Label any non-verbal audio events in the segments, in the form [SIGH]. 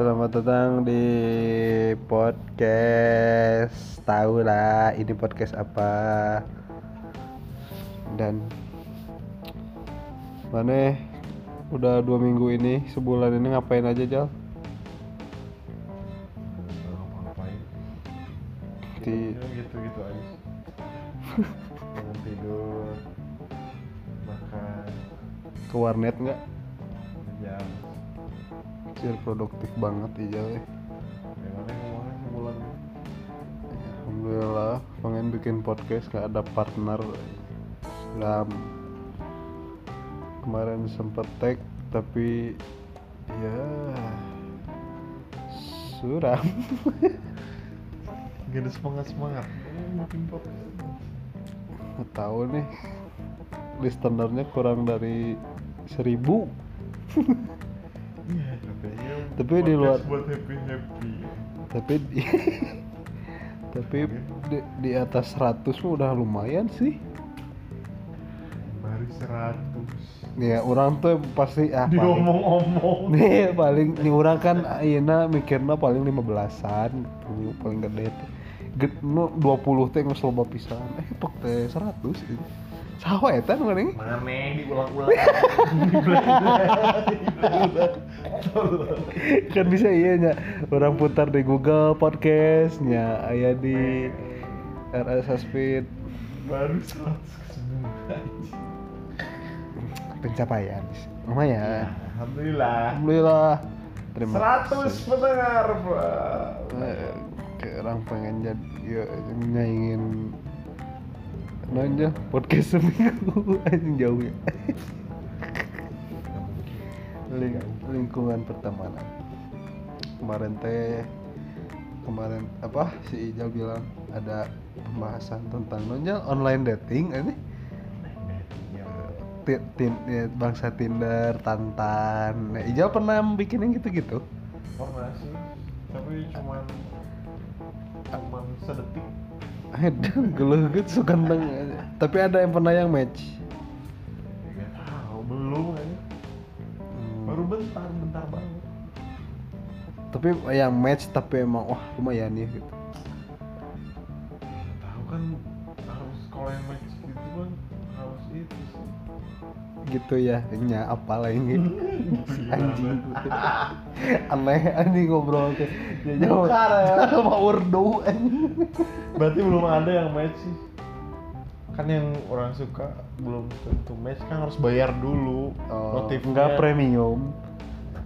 Selamat datang di podcast. Tahu lah ini podcast apa. Dan Mana? Udah dua minggu ini Sebulan ini ngapain aja Jal? Di gitu gitu aja. [LAUGHS] Bangun tidur makan. Ke warnet nggak? Cil produktif banget ngomongnya sebulan Alhamdulillah pengen bikin podcast gak ada partner. Dalam kemarin sempet tag tapi ya suram. Gak ada semangat semangat bikin podcast? Nggak tahu nih. Listenernya kurang dari seribu. iya Tapi di luar- buat happy happy. Tapi di, [LAUGHS] tapi di, di atas 100 mah udah lumayan sih. Baru seratus. Ya orang tuh pasti ah diomong-omong. [LAUGHS] Nih paling nih orang kan ayeuna mikirna paling 15-an paling, paling gede nu 20 teh geus loba pisan. Eh pok teh 100 ini eta nu nih mana diulang-ulang. [LAUGHS] Kan bisa iya nya. Orang putar di Google podcastnya aya di RSS feed baru seratus semua pencapaian. Lumayan. Alhamdulillah. Alhamdulillah. Terima 100 pendengar bro Eh, orang pengen jadi ya nyaingin nanya podcast seminggu. [LAUGHS] Anjing jauh ya. Ling- lingkungan pertemanan. Kemarin teh kemarin apa si Ijal bilang ada pembahasan tentang nonjol online dating ini? Ti- tin- ya, bangsa Tinder, Tantan. Nah, Ijal pernah bikin yang gitu-gitu? pernah sih tapi cuman cuman sedetik Edan geluh gitu suka neng Tapi ada yang pernah yang match. nggak tahu belum aja Hmm. baru bentar bentar banget Tapi yang match tapi emang wah lumayan ya gitu. Tahu kan harus kalau yang match gitu kan harus itu sih Gitu ya, nya apa lagi [LAUGHS] anjing. Aneh anjing ngobrol. Ya jauh. Ya. Sama urdu berarti belum ada yang match sih kan yang orang suka belum tentu match kan harus bayar dulu Oh, notifnya enggak premium.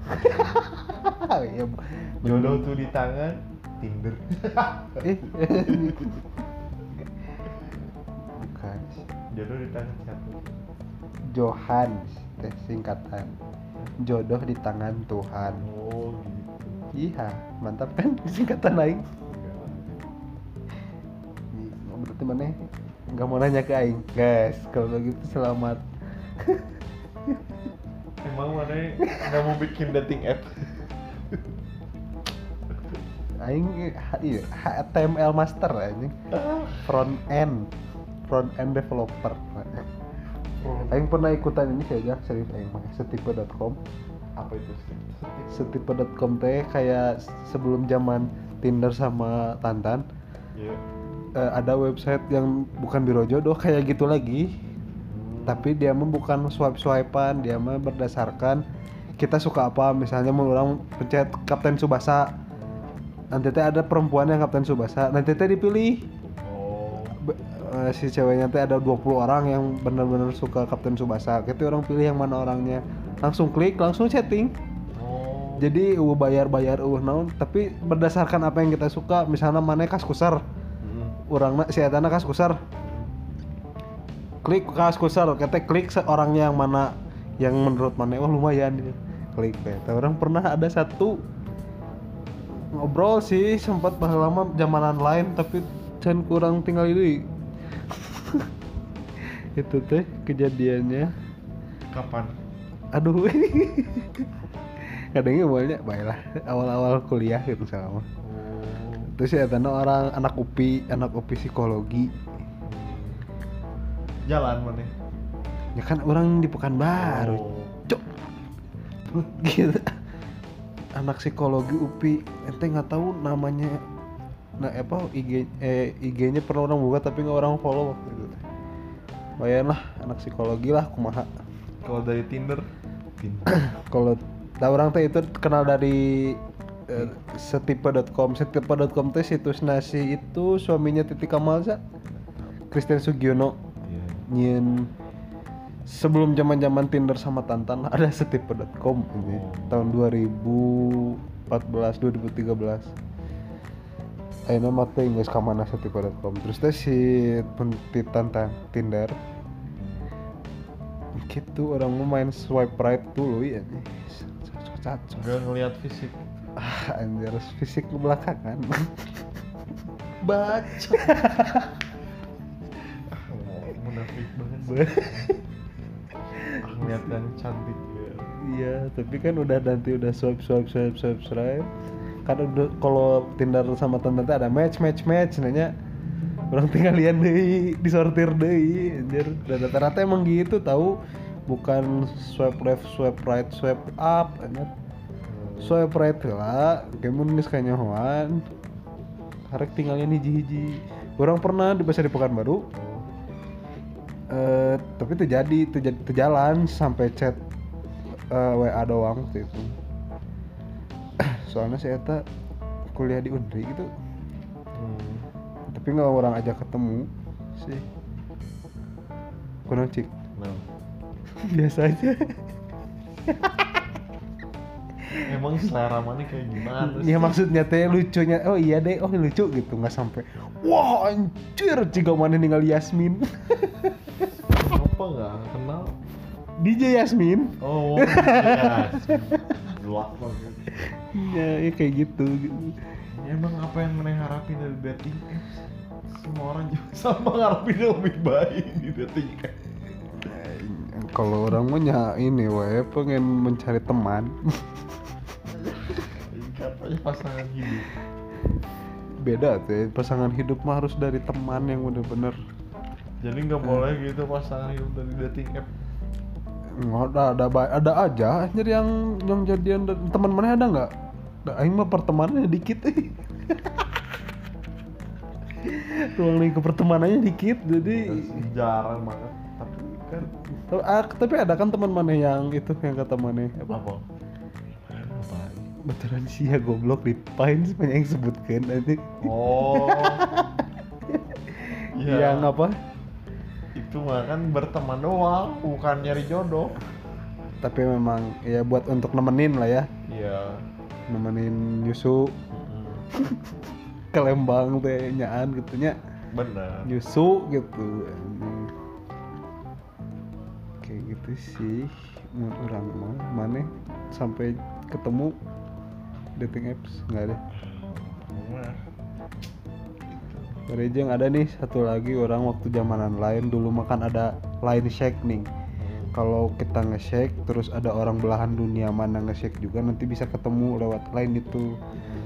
[LAUGHS] ya, jodoh tuh di tangan Tinder [LAUGHS] Eh. Bukan. jodoh di tangan siapa Johan teh singkatan. Jodoh di tangan Tuhan. oh gitu Iya, mantap kan [LAUGHS] singkatan. Ih, Berarti mana? Nggak mau nanya ke aing, guys. Kalau begitu selamat. [LAUGHS] Emang mana nggak mau bikin dating app? [LAUGHS] Aing ha- iya, HTML master anjing. Front end, front end developer. Aing pernah ikutan ini saja serius aing mah setipe.com. Apa itu? Setipe.com teh kayak sebelum zaman Tinder sama Tantan. Iya. eh, ada website yang bukan biro jodoh kayak gitu lagi tapi dia mah bukan swipe swipean dia mah berdasarkan kita suka apa misalnya mau orang pencet Kapten Subasa nanti teh ada perempuan yang Kapten Subasa nanti teh dipilih. Eh, si ceweknya teh ada 20 orang yang benar-benar suka Kapten Subasa. Kita orang pilih yang mana orangnya. Langsung klik langsung chatting. Oh. jadi uh bayar bayar uh naon. Tapi berdasarkan apa yang kita suka misalnya mana kas kusar. Hmm. orang si etana kas kusar. Klik kas kusar. Kita klik seorangnya yang mana yang menurut mana wah lumayan. Ya. klik beta orang pernah ada satu ngobrol sih sempat lama zamanan lain tapi can kurang tinggal ini [LAUGHS] itu teh kejadiannya Kapan? aduh [LAUGHS] kadangnya awalnya baiklah awal-awal kuliah gitu sama Oh. terus ya tanda orang anak upi anak upi psikologi Jalan mana? ya kan orang di Pekanbaru Oh. cok gitu anak psikologi UPI ente nggak tahu namanya nah apa IG eh IG-nya pernah orang buka tapi nggak orang follow waktu itu. Lumayan lah anak psikologi lah kumaha. Kalau dari Tinder, [COUGHS] kalau tahu orang teh itu kenal dari eh, setipe.com setipe.com teh situs nasi itu suaminya Titi Kamalza Christian Sugiono. Iya. nyin sebelum zaman zaman Tinder sama Tantan [LAUGHS] ada setipe.com ini. Oh. tahun 2014 2013 Ayo nama teh geus ka mana setipe.com terus teh si pentit Tantan Tinder gitu orang mau main swipe right dulu [LAUGHS] [LAUGHS] ya Gak ngeliat fisik. ah anjir fisik ke belakangan Baca. ah, munafik banget. ah, ngeliat yang cantik ya. Iya, tapi kan udah nanti udah swipe swipe swipe swipe swipe. Udah kalau Tinder sama temen ada match match match nanya orang tinggal lihat deh disortir deh anjir. Dan rata-rata emang gitu tahu bukan swipe left swipe right swipe up anjir. Swipe right lah kamu nulis kayaknya hoan harek tinggalnya hiji-hiji. Orang pernah di pasar di Pekanbaru. Eh tapi itu jadi itu jadi itu jalan sampai chat eh, WA doang waktu itu soalnya saya eta kuliah di Undri gitu. Hmm. tapi nggak orang ajak ketemu. Sih kurang cik. Nah, [LAUGHS] biasa aja. Emang selera mana kayak gimana sih? ya maksudnya teh lucunya. Oh iya deh. Oh lucu gitu. Nggak sampai wah anjir jika mana ninggal Yasmin. [LAUGHS] Kenapa nggak kenal? [LAUGHS] DJ Yasmin. Oh, ya. Gelap banget. Ya, ya kayak gitu, gitu. Ya, emang apa yang mana harapin dari dating apps? Semua orang juga [LAUGHS] sama ngarepin yang lebih baik di dating apps. kalau orang mah nya ini wae pengen mencari teman Katanya pasangan hidup. beda teh pasangan hidup mah harus dari teman yang bener-bener Jadi nggak boleh gitu pasangan hidup dari dating app. Ada ada ada aja anjir yang yang jadian teman mana ada nggak ada aing mah pertemanannya dikit eh. [LAUGHS] ruang lingkup pertemanannya dikit jadi Jarang banget. Tapi kan tapi, ah, tapi ada kan teman mana yang itu yang kata mana apa apa? Betulan sih ya goblok di Pine sebanyak yang sebutkan nanti Oh. Ya, [LAUGHS] yang apa Itu mah kan berteman doang, bukan nyari jodoh. tapi memang ya buat untuk nemenin lah ya Iya. nemenin Yusu Mm-mm. [LAUGHS] ke Lembang teh nyaan gitu nya Bener. Yusu gitu kayak gitu sih menurut orang mah mana sampai ketemu dating apps nggak ada Nah, dari yang ada nih satu lagi orang waktu zamanan lain dulu makan ada line shake nih. Kalau kita nge-shake terus ada orang belahan dunia mana nge-shake juga nanti bisa ketemu lewat line itu.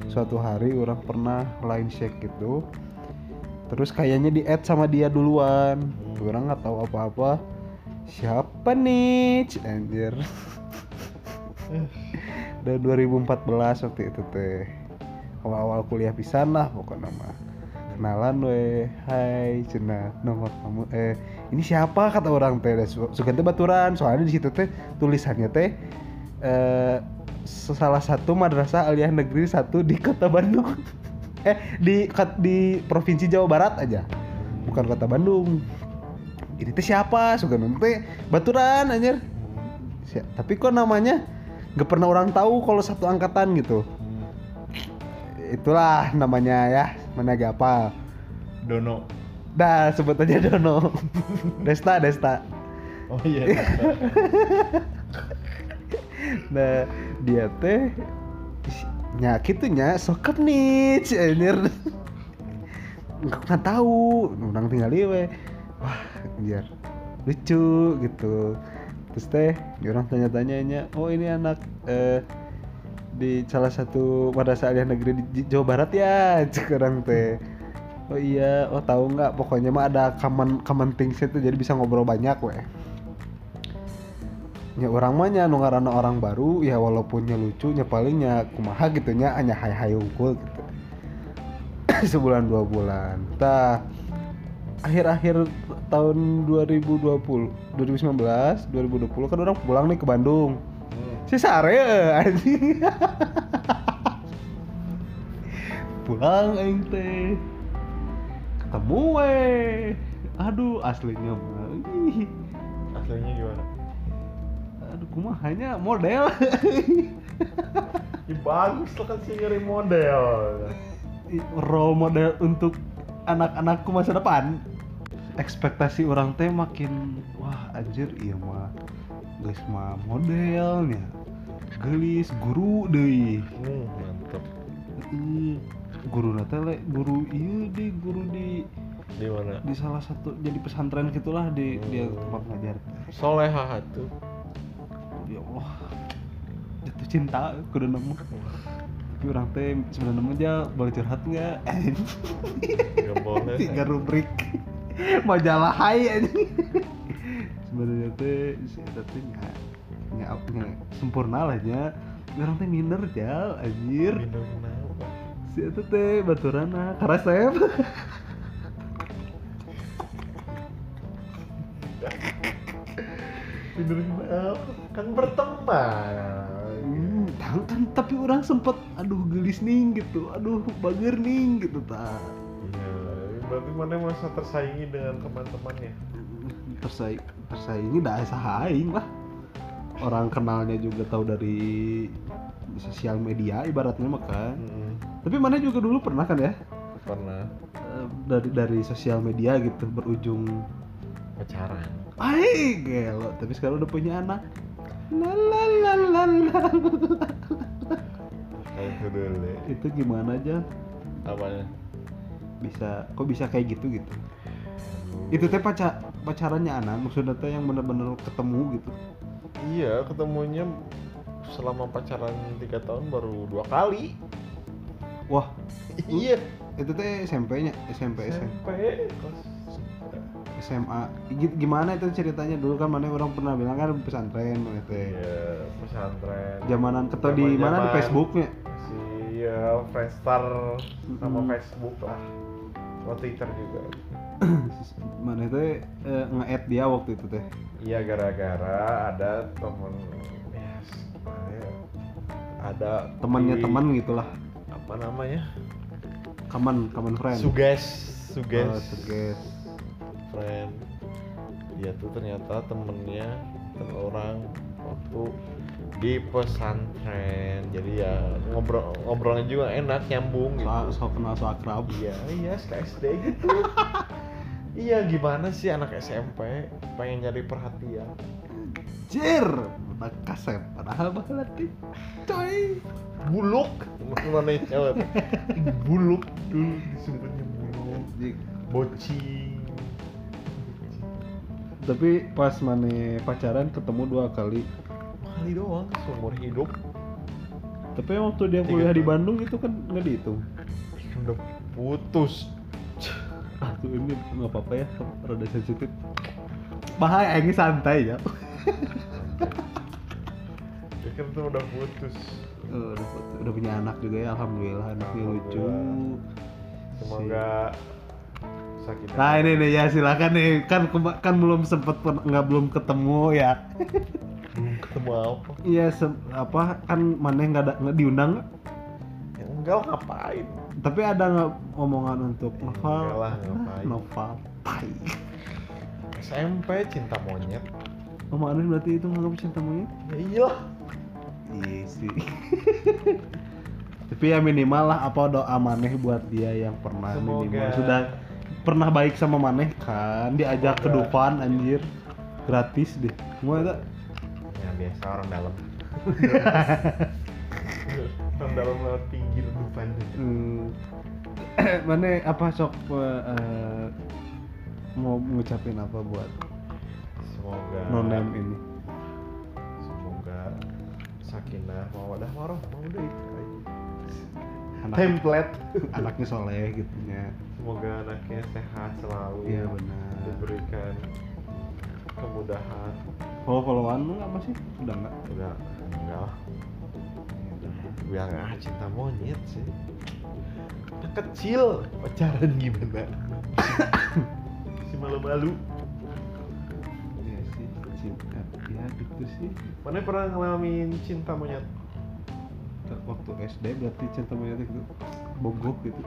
Suatu hari orang pernah line shake gitu terus kayaknya di add sama dia duluan. Orang nggak tahu apa-apa siapa nih? Anjir. [LAUGHS] Udah 2014 waktu itu teh. Awal-awal kuliah pisan lah pokoknya mah kenalan we hai cina nomor kamu eh ini siapa? Kata orang teh Su- suka teh baturan. Soalnya di situ teh tulisannya teh eh salah satu madrasah aliyah negeri satu di kota Bandung. [LAUGHS] Eh di di provinsi Jawa Barat aja bukan kota Bandung. Ini teh siapa? Suka teh baturan anjir. Si- tapi kok namanya gak pernah orang tahu kalau satu angkatan gitu. Itulah namanya ya mana gak apa? Dono. dah sebut aja Dono. [LAUGHS] Desta Desta. Oh iya. [LAUGHS] nah dia teh nya sokap nih anjir. Nggak pernah tahu orang tinggal we. Wah anjir. Lucu gitu. Terus teh orang tanya-tanyanya oh ini anak eh, di salah satu madrasah aliyah negeri di Jawa Barat ya [LAUGHS] sekarang teh. Oh iya oh tahu nggak? Pokoknya mah ada common common things itu jadi bisa ngobrol banyak weh. Nya orang mah nya nu ngaranna orang baru ya walaupun nya lucu nya palingnya kumaha gitu nya hanya hai hai unggul gitu. [COUGHS] Sebulan dua bulan. Tah akhir-akhir tahun 2020 2019 2020 kan orang pulang nih ke Bandung si sare anjing pulang aing teh. Ketemu weh. Aduh aslinya mah. Aslinya gimana? Aduh kumahanya model. Ya bagus lah kan sih nyari model. Role model untuk anak-anakku masa depan. Ekspektasi orang teh makin wah anjir iya mah. Guys mah modelnya gelis guru deh hmm, mantep. Guru nate le guru iya di guru di di mana? di salah satu jadi pesantren gitulah di dia tempat ngajar. Soleha tuh ya Allah jatuh cinta kudu nemu. Tapi orang teh sebenarnya nemu aja boleh curhat nggak? Nggak boleh. Tiga rubrik. Majalah hai aja sebenarnya teh si eta teh nggak nggak nggak sempurna lah nya orang teh minder jal anjir. Kenapa si eta teh baturana karesep minum kenapa kan berteman. Hmm, tahu kan tapi orang sempet aduh gelis ning gitu. Aduh bager ning gitu tak iya berarti mana masa tersaingi dengan teman-temannya? Tersaing tersaingi dah sahaing lah orang kenalnya juga tahu dari sosial media ibaratnya mah kan Mm-mm. tapi mana juga dulu pernah kan ya pernah eh, dari dari sosial media gitu berujung pacaran Ay, gelo. Tapi sekarang udah punya anak. Itu gimana aja? apanya Bisa, kok bisa kayak gitu gitu? Itu teh pacar pacarannya anak, maksudnya teh yang bener-bener ketemu gitu. Iya ketemunya selama pacaran tiga tahun baru dua kali. Wah, iya. Itu teh SMP-nya, SMP, SMP, SMP kelas SMA. Gi- Gimana itu ceritanya? Dulu kan mana orang pernah bilang kan pesantren mana teh. iya pesantren. Zamanan ketemu di mana? Di Facebooknya. si ya Friendster sama. Facebook lah. Sama Twitter juga [CLEARS THROAT] mana teh eh, nge-add dia waktu itu teh. iya gara-gara ada temen gimana ya ada Temannya teman gitulah. apa namanya Common, common friend. Suges Oh, Suges Suges. friend dia tuh ternyata temennya temen orang waktu di pesantren jadi ya ngobrol ngobrolnya juga enak nyambung so, gitu so kenal so akrab iya iya SD gitu [LAUGHS] iya gimana sih anak SMP pengen nyari perhatian? Jir, udah kasep padahal berarti coy. Buluk mana cewek? Buluk dulu disebutnya buluk. Bocing tapi pas mana pacaran ketemu dua kali. Kali doang seumur hidup. Tapi waktu dia kuliah di. Bandung itu kan nggak dihitung. Udah putus ah tuh ini nggak apa-apa ya rada sensitif. Bahaya ini santai ya. Dia kan tuh udah putus. Oh, udah, udah punya anak juga ya alhamdulillah. Anaknya lucu. Semoga sakit nah ini nih ya silakan nih. Kan kan belum sempet nggak belum ketemu ya. Belum ketemu apa? Iya apa? Kan mana nggak ada nggak diundang lah, ngapain? Tapi ada nggak omongan untuk novel Enggak lah, ngapain. novel tai. SMP cinta monyet. Omongan berarti itu nggak cinta monyet? Ya iya sih. [LAUGHS] Tapi ya minimal lah apa doa maneh buat dia yang pernah Semoga. minimal. Sudah pernah baik sama maneh kan? Diajak ke. Dufan anjir. Gratis deh. Semua itu ya biasa orang dalam. [LAUGHS] Orang dalam lewat pinggir depan hmm. [CLEARS THROAT] mana apa sok eh, mau ngucapin apa buat semoga nonem ini? Semoga sakinah mawadah warohmah udah itu anak template. [LAUGHS] anaknya soleh gitunya. Semoga anaknya sehat selalu iya benar. diberikan kemudahan. Follow followan lu nggak masih? Udah nggak? Udah enggak lah. Biar ah cinta monyet sih. Anak kecil pacaran gimana? si malu-malu. iya sih cinta ya gitu sih Mana pernah ngalamin cinta monyet? waktu SD berarti cinta monyet itu bogok gitu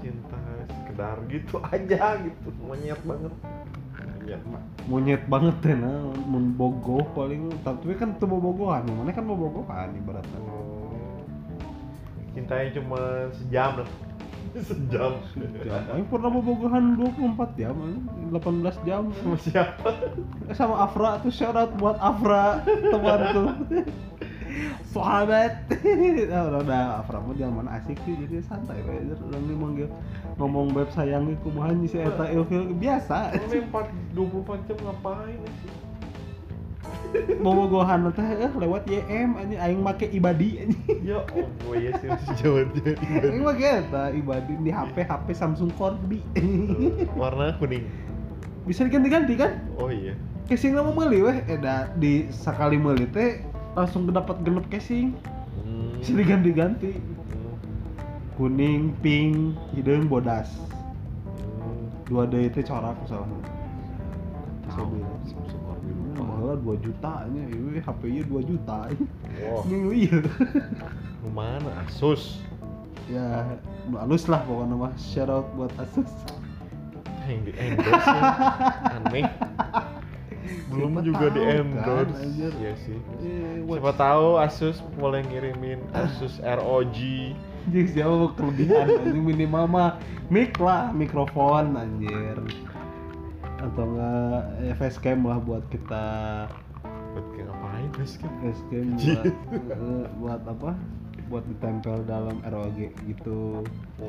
Cinta sekedar gitu aja gitu, monyet banget. Monyet monyet banget ya nah bogoh paling tapi kan tuh bobogohan mana kan bobogohan ibaratnya Cintanya cuma sejam lah. [LAUGHS] Sejam. jam Aing pernah bobogohan 24 jam anjing. 18 jam Sama siapa? sama Afra tuh syarat buat Afra temanku sahabat nah, [LAUGHS] udah, Afra mah jangan mana asik sih jadi santai we orang ini manggil ngomong beb sayang iku kumaha nya si eta ilfil biasa 4 24 jam ngapain sih? Bobogohan teh eh, lewat YM anjing aing make ibadi anjing Ya Allah ya sih masih jauh aing make eta ibadi di HP HP Samsung Corby Warna kuning. bisa diganti-ganti kan Oh iya. casing nama meuli weh eda di sekali meuli teh langsung dapat genep casing Hmm. bisa diganti-ganti Hmm. kuning pink hidung bodas Hmm. dua D itu corak salah Tahu. Malah 2 juta nya ini HP nya 2 juta ini iya mana Asus? ya halus lah pokoknya mah shout out buat Asus Yang di endorse ya. Aneh. Belum Siapa juga di endorse. kan, anjir. Iya sih. eh, Siapa tahu Asus boleh ngirimin Asus ROG. Jadi siapa kelebihan minimal mah mic lah mikrofon anjir atau enggak eh, facecam lah buat kita Buat ngapain facecam Anjir. [LAUGHS] buat eh, buat apa? Buat ditempel dalam ROG gitu. [LAUGHS]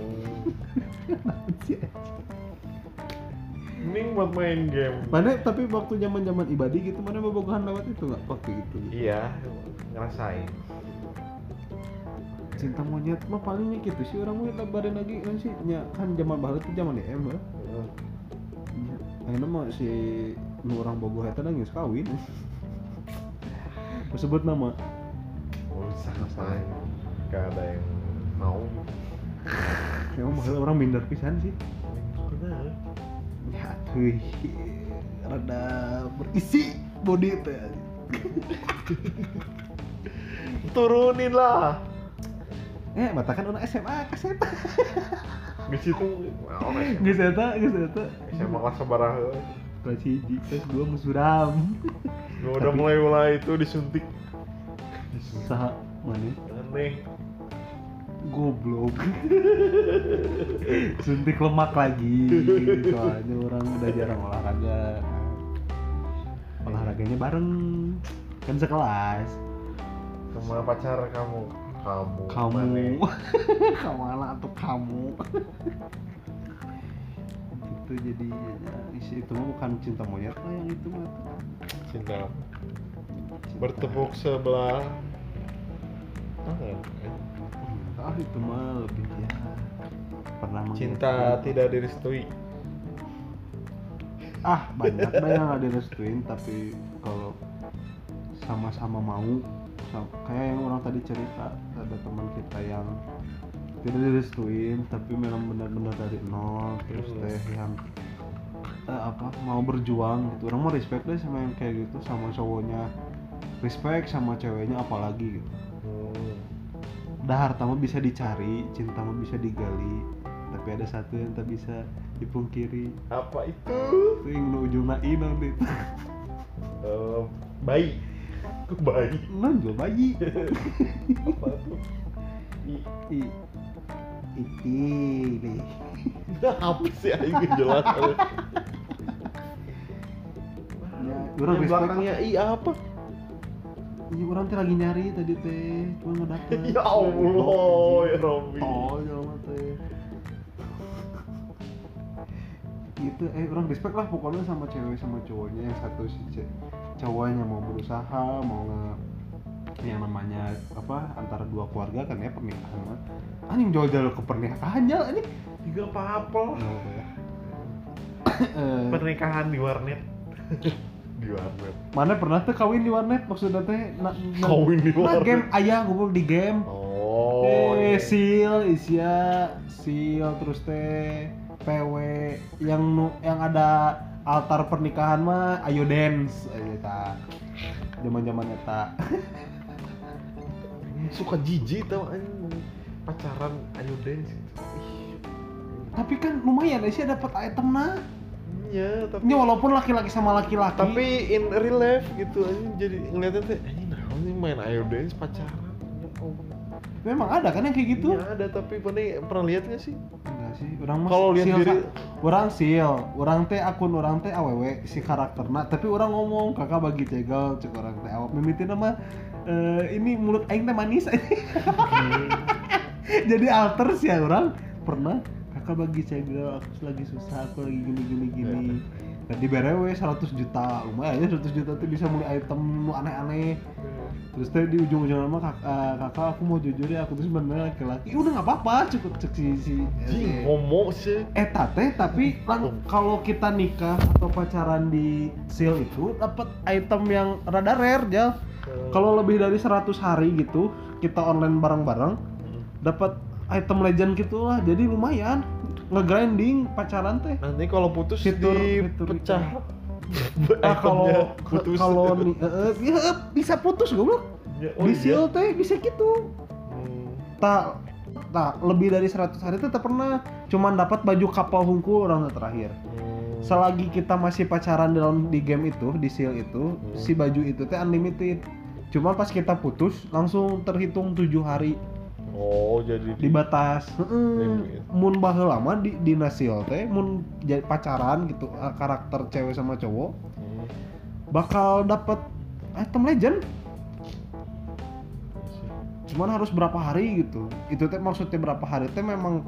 Mending buat main game. mana tapi waktu zaman zaman ibadi gitu mana bobogohan lewat itu nggak waktu itu Iya, ngerasain. cinta monyet mah palingnya gitu sih orang mau lebarin lagi kan sih? Nya kan zaman baru itu zaman DM lah Akhirnya mah si nu orang bogoh eta nangis kawin sebut nama Gak usah ngapain. Gak ada yang mau. Emang mahal orang minder pisan sih. Ya tuh Rada berisi body teh Turunin lah. Eh, mata kan orang SMA kaset Di situ. Oh, Geus eta, geus eta SMA kelas sabaraha. Kelas hiji, kelas dua musuram Gua udah mulai-mulai itu disuntik. Disuntik. Saha mana? Aneh. Goblok Suntik lemak lagi Soalnya orang udah jarang olahraga Olahraganya bareng Kan sekelas Sama pacar kamu. Kamu. Kamu Maneh. [LAUGHS] Kamu anak atau kamu [LAUGHS] Itu jadi ya, isi itu mah bukan cinta monyet lah yang itu mah Cinta. Bertepuk sebelah. Tangan. Ah itu mah lebih ya Pernah Cinta tidak direstui. ah banyak yang nggak direstuin tapi kalau sama-sama mau kayak yang orang tadi cerita ada teman kita yang tidak direstuin tapi memang benar-benar dari nol terus Hmm. teh yang eh, apa mau berjuang gitu orang mau respect deh sama yang kayak gitu sama cowoknya respect sama ceweknya apalagi gitu Hmm. dah harta mah bisa dicari cinta mah bisa digali tapi ada satu yang tak bisa dipungkiri Apa itu? itu yang nu ujungna inang deh Eh, bayi. Bayi. nonjol [LAUGHS] bayi Apa tuh? I, I, deh [LAUGHS] apa sih aing jelas. [LAUGHS] Ya, orang respect belakangnya i apa? ini orang teh lagi nyari tadi teh cuma nggak dapet Ya Allah, ya Robi. oh jelema teh gitu eh orang respect lah pokoknya sama cewek sama cowoknya yang satu si ce- cowoknya mau berusaha mau nge yang namanya apa antara dua keluarga kan ya pernikahan mah anjing jauh-jauh ke pernikahan ya anjing Tiga apa-apa. Nggak apa ya. Eh, Pernikahan di warnet. [LAUGHS] di warnet mana pernah tuh kawin di warnet maksudnya teh na, na- Kawin di na warnet? game ayah gue di game oh eh iya. seal isya seal terus teh PW yang nu yang ada altar pernikahan mah ayo dance eta. Zaman zaman eta suka jijik tau anjing pacaran ayo dance. Gitu. Tapi kan lumayan sih dapat item nah. Iya tapi ini walaupun laki-laki sama laki-laki. Tapi in real life gitu anjing jadi ngeliatnya anjing nah ini main ayo dance pacaran? Ya. Memang ada kan yang kayak gitu? Iya ada tapi pernah pernah lihat nggak sih? Enggak sih orang mah Kalau lihat diri- orang seal orang teh akun orang teh aww si karakterna tapi orang ngomong kakak bagi cegel cek orang teh awak mimitin nama eh, ini mulut aing teh manis. [LAUGHS] Jadi alter sih ya orang. Pernah kakak bagi cegel aku lagi susah aku lagi gini gini gini. Dan di BRW 100 juta lumayan ya 100 juta tuh bisa mulai item aneh-aneh terus teh di ujung-ujung nama kak, eh, kakak aku mau jujur ya aku tuh sebenarnya laki-laki "Ih, udah nggak apa-apa cukup cek si si si- homo sih Eta teh tapi lang- kalau kita nikah atau pacaran di seal itu dapat item yang rada rare jal. Kalau lebih dari 100 hari gitu kita online bareng-bareng dapat item legend gitu lah. Jadi lumayan ngegrinding pacaran teh. nanti kalau putus Fitur- fitur dipecah Ah kalau putus kalau ya, bisa putus goblok. Ya, oh di iya. seal teh bisa gitu. Hmm. Tak tak lebih dari 100 hari tetap pernah cuman dapat baju kapal hungkul orang terakhir. Hmm. selagi kita masih pacaran dalam di game itu di seal itu Hmm. si baju itu teh unlimited cuma pas kita putus langsung terhitung tujuh hari oh jadi di batas. Limit. mun baheula lama di di seal teh mun jadi pacaran gitu eh, karakter cewek sama cowok Hmm. bakal dapat item legend. Cuman harus berapa hari gitu. Itu teh maksudnya berapa hari teh memang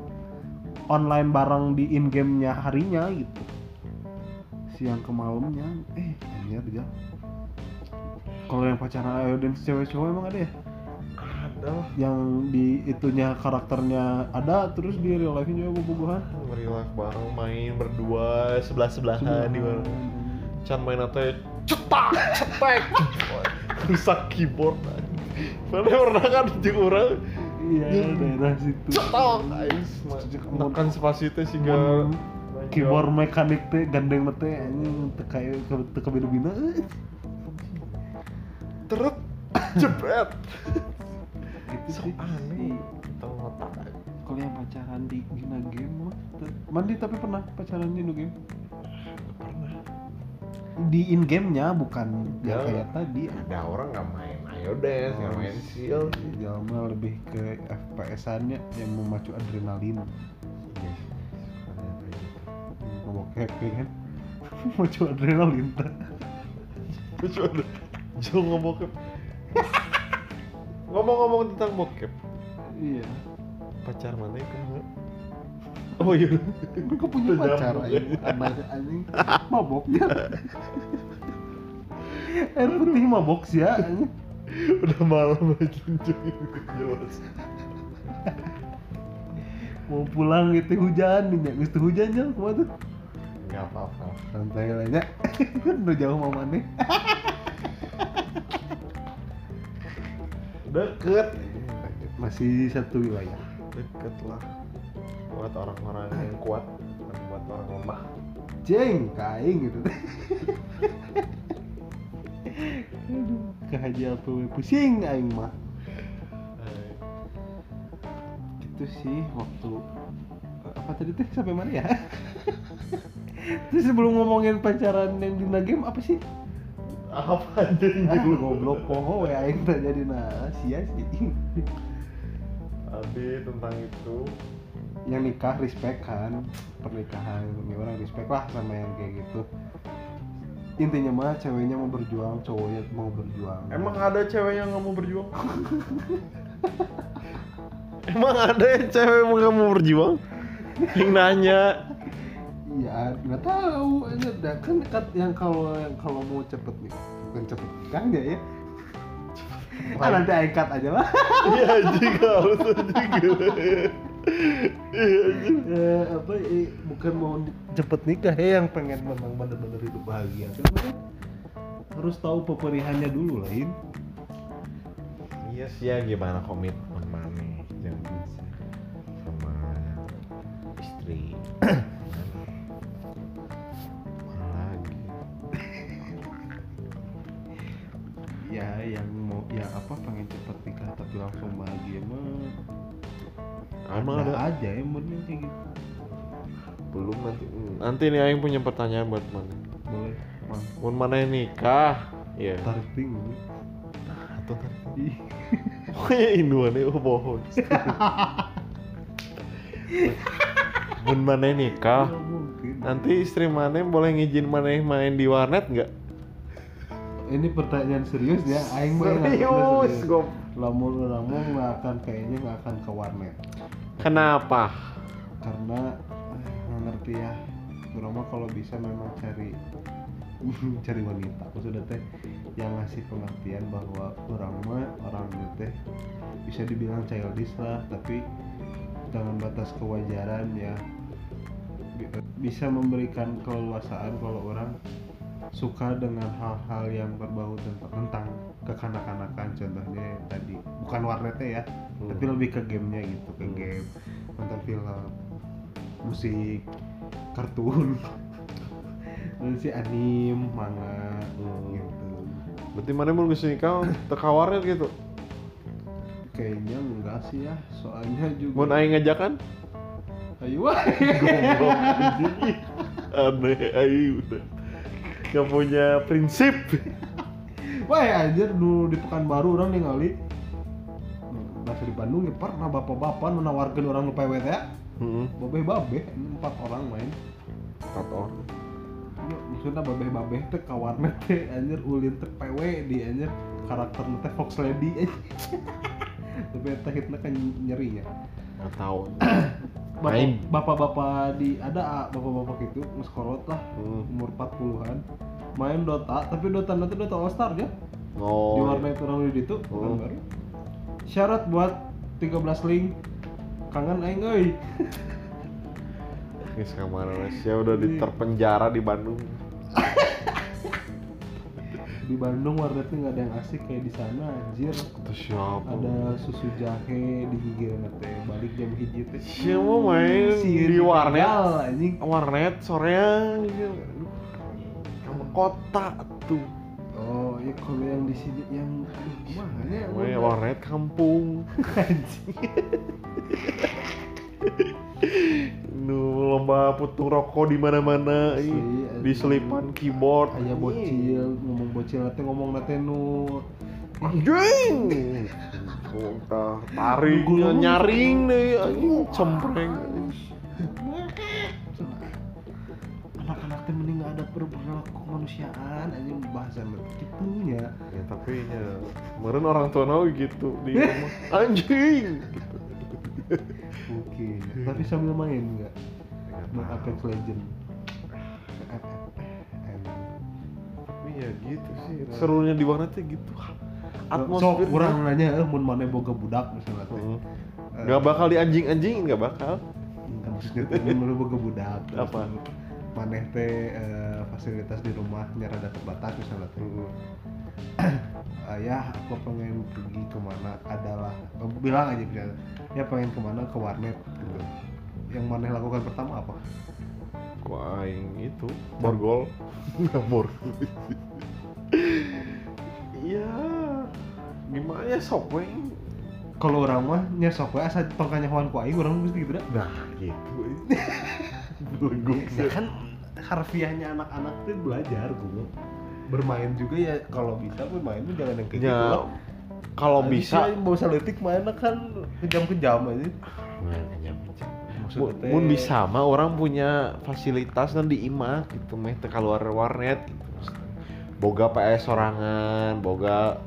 online bareng di in gamenya harinya gitu. Siang ke malamnya. Eh anjir dia kalau yang pacaran ayo dan cewek cowok emang ada ya yang di itunya karakternya ada terus di real life juga bobogohan relax bareng main berdua sebelah sebelahan di mana Can main atau cetak cetek. [LAUGHS] Rusak keyboard mana pernah kan di orang iya daerah situ. Cetak makan spasi teh sih Mun keyboard mekanik teh gandeng teh anjing. Teu kayak teu kabeda-beda eh. teret jebret [LAUGHS] gitu sih. aneh. Tahu otak. Kalau yang pacaran di gina game mandi tapi pernah pacaran di no game? Pernah. Di in gamenya bukan Ya. ya kayak tadi. Ada orang nggak main ayo nggak main seal Jalma lebih ke FPS-annya yang memacu adrenalin. Iya. Kayak gitu. ngebokep ya kan? [LAUGHS] Memacu adrenalin teh. lucu [LAUGHS] ada Jul ngebokep ngomong-ngomong tentang bokep iya pacar mana itu oh iya Kau punya pacar anjing, mabok ya. Air putih mabok sih ya. udah malam aja jelas Mau pulang gitu hujan nih, geus teu hujan ya kumaha tuh. nggak apa-apa Santai lah [LAUGHS] ya. Udah jauh mau mana? Deket Masih satu wilayah. deket lah buat orang-orang yang kuat bukan buat orang lemah Jeng, kaing gitu. Aduh, ke haji apa we pusing aing mah. Eh, Gitu sih waktu apa tadi teh sampai mana ya? [LAUGHS] Terus sebelum ngomongin pacaran yang di game apa sih? Apa aja Ah, goblok poho we aing teh jadi nah sia sih. Abi tentang itu. Yang nikah respect kan, pernikahan ini orang respect lah sama yang kayak gitu. Intinya mah ceweknya mau berjuang, cowoknya mau berjuang. emang ada cewek yang nggak mau berjuang? [LAUGHS] Emang ada yang cewek yang nggak mau berjuang? Yang nanya Iya, nggak tahu aja dah kan dekat yang kalau yang kalau mau cepet nih, bukan cepet nikah ya ya. Ah, nanti ikat aja lah. iya juga harus juga iya. Eh, apa eh, bukan mau cepet nikah ya yang pengen memang bener-bener hidup bahagia. Kan, kan? harus tahu peperihannya dulu lain iya sih ya gimana komitmen mana yang sama istri ya apa pengen cepet nikah tapi langsung bahagia mah? Emang ada aja yang bener kayak gitu. Belum nanti nanti nih Aing punya pertanyaan buat mana boleh mang. Mau mana yang nikah? Ya tarik ding atau tarik [LAUGHS] oh ya induannya oh bohong. [LAUGHS] Mun mana nikah? Nanti istri mana boleh ngizin mana main di warnet nggak ini pertanyaan serius ya aing mah serius gop. Lamun lamun nggak akan kayaknya nggak akan ke warnet. Kenapa? Karena eh, nggak ngerti ya. Mah kalau bisa memang cari [LAUGHS] cari wanita. Maksudnya teh yang ngasih pengertian bahwa orang mah orang teh bisa dibilang childish lah. Tapi dengan batas kewajaran ya bi- bisa memberikan keleluasaan kalau orang suka dengan hal-hal yang berbau tentang, tentang kekanak-kanakan contohnya tadi. Bukan warnetnya ya Hmm. tapi lebih ke gamenya gitu ke Hmm. game. Nonton film musik kartun. [LAUGHS] Dan si anim manga Hmm. gitu. Berarti mana mau nikah teka warnet gitu? Kayaknya enggak sih ya soalnya mau juga aing ngajakan? Ayo wah. [LAUGHS] [LAUGHS] Aneh aing udah gak punya prinsip. Wah anjir dulu di Pekanbaru orang ningali. Bahasa di Bandung ya pernah bapak-bapak menawarkan orang nu PWT ya. Heeh. babeh-babeh empat orang main. Empat orang. Ya, maksudnya babeh-babeh teh ka warnet teh anjir ulin teh PW di anjir. Karakter teh Fox Lady anjir. [LAUGHS] Tapi eta hitna kan nyeri ya. Nggak tahu. [CLEARS THROAT] bapak-bapak di ada bapak-bapak itu ngeskolot lah Hmm. umur 40-an main Dota tapi Dota nanti Dota All Star ya di oh warnet orang di itu Hmm. baru. Syarat buat 13 link. Kangen aing euy. Guys ke mana sih udah di terpenjara di Bandung [LAUGHS] di Bandung warnetnya nggak ada yang asik kayak di sana anjir. Itu siapa ada susu jahe di gigi teh balik jam hiji teh. Siapa main Sieun di warnet? Anjing. Warnet Aduh, kamu kota tuh. Oh ya kalau yang di sini yang gimana ya? Weh, warnet kampung. [LAUGHS] Nu [LAUGHS] lomba putung rokok di mana-mana di selipan keyboard ayah bocil ngomong bocil nanti ngomong nanti nu. Anjing. Muntah, tarik nyaring deh anjing cempreng. Anak-anak teh mending ada perilaku kemanusiaan anjing bahasan gitunya ya tapi ya kemarin orang tua nau gitu di rumah. [LAUGHS] Anjing gitu. mungkin tapi sambil main nggak main tahu. Apex Legend tapi ya gitu sih serunya di warnet tuh gitu. Atmosfer kurang nanya eh mun mana boga budak misalnya. Teh Heeh. Eh, nggak bakal di anjing-anjingin nggak bakal. Enggak maksudnya tuh mun mana boga budak. [LAUGHS] Apa? maneh teh eh, fasilitas di rumah nyarada terbatas misalnya teh. [CLEARS THROAT] Ayah aku pengen pergi ke mana? Adalah bilang aja ya pengen ke mana? Ke warnet gitu yang maneh lakukan pertama apa? Kok aing itu borgol nggak borgol iya gimana ya sok we kalau orang mah nya sok we asa tongkanya hewan ku aing orang mesti gitu dah. Nah gitu. Beleguk ya kan harfiahnya anak-anak tuh belajar gue bermain juga ya kalau bisa bermain tuh jangan yang kayak ya gitu lah. kalau bisa. mau letik mainnya kan kejam-kejam aja Mun, mun bisa mah orang punya fasilitas dan di imah gitu meh teu keluar warnet gitu. boga PS sorangan boga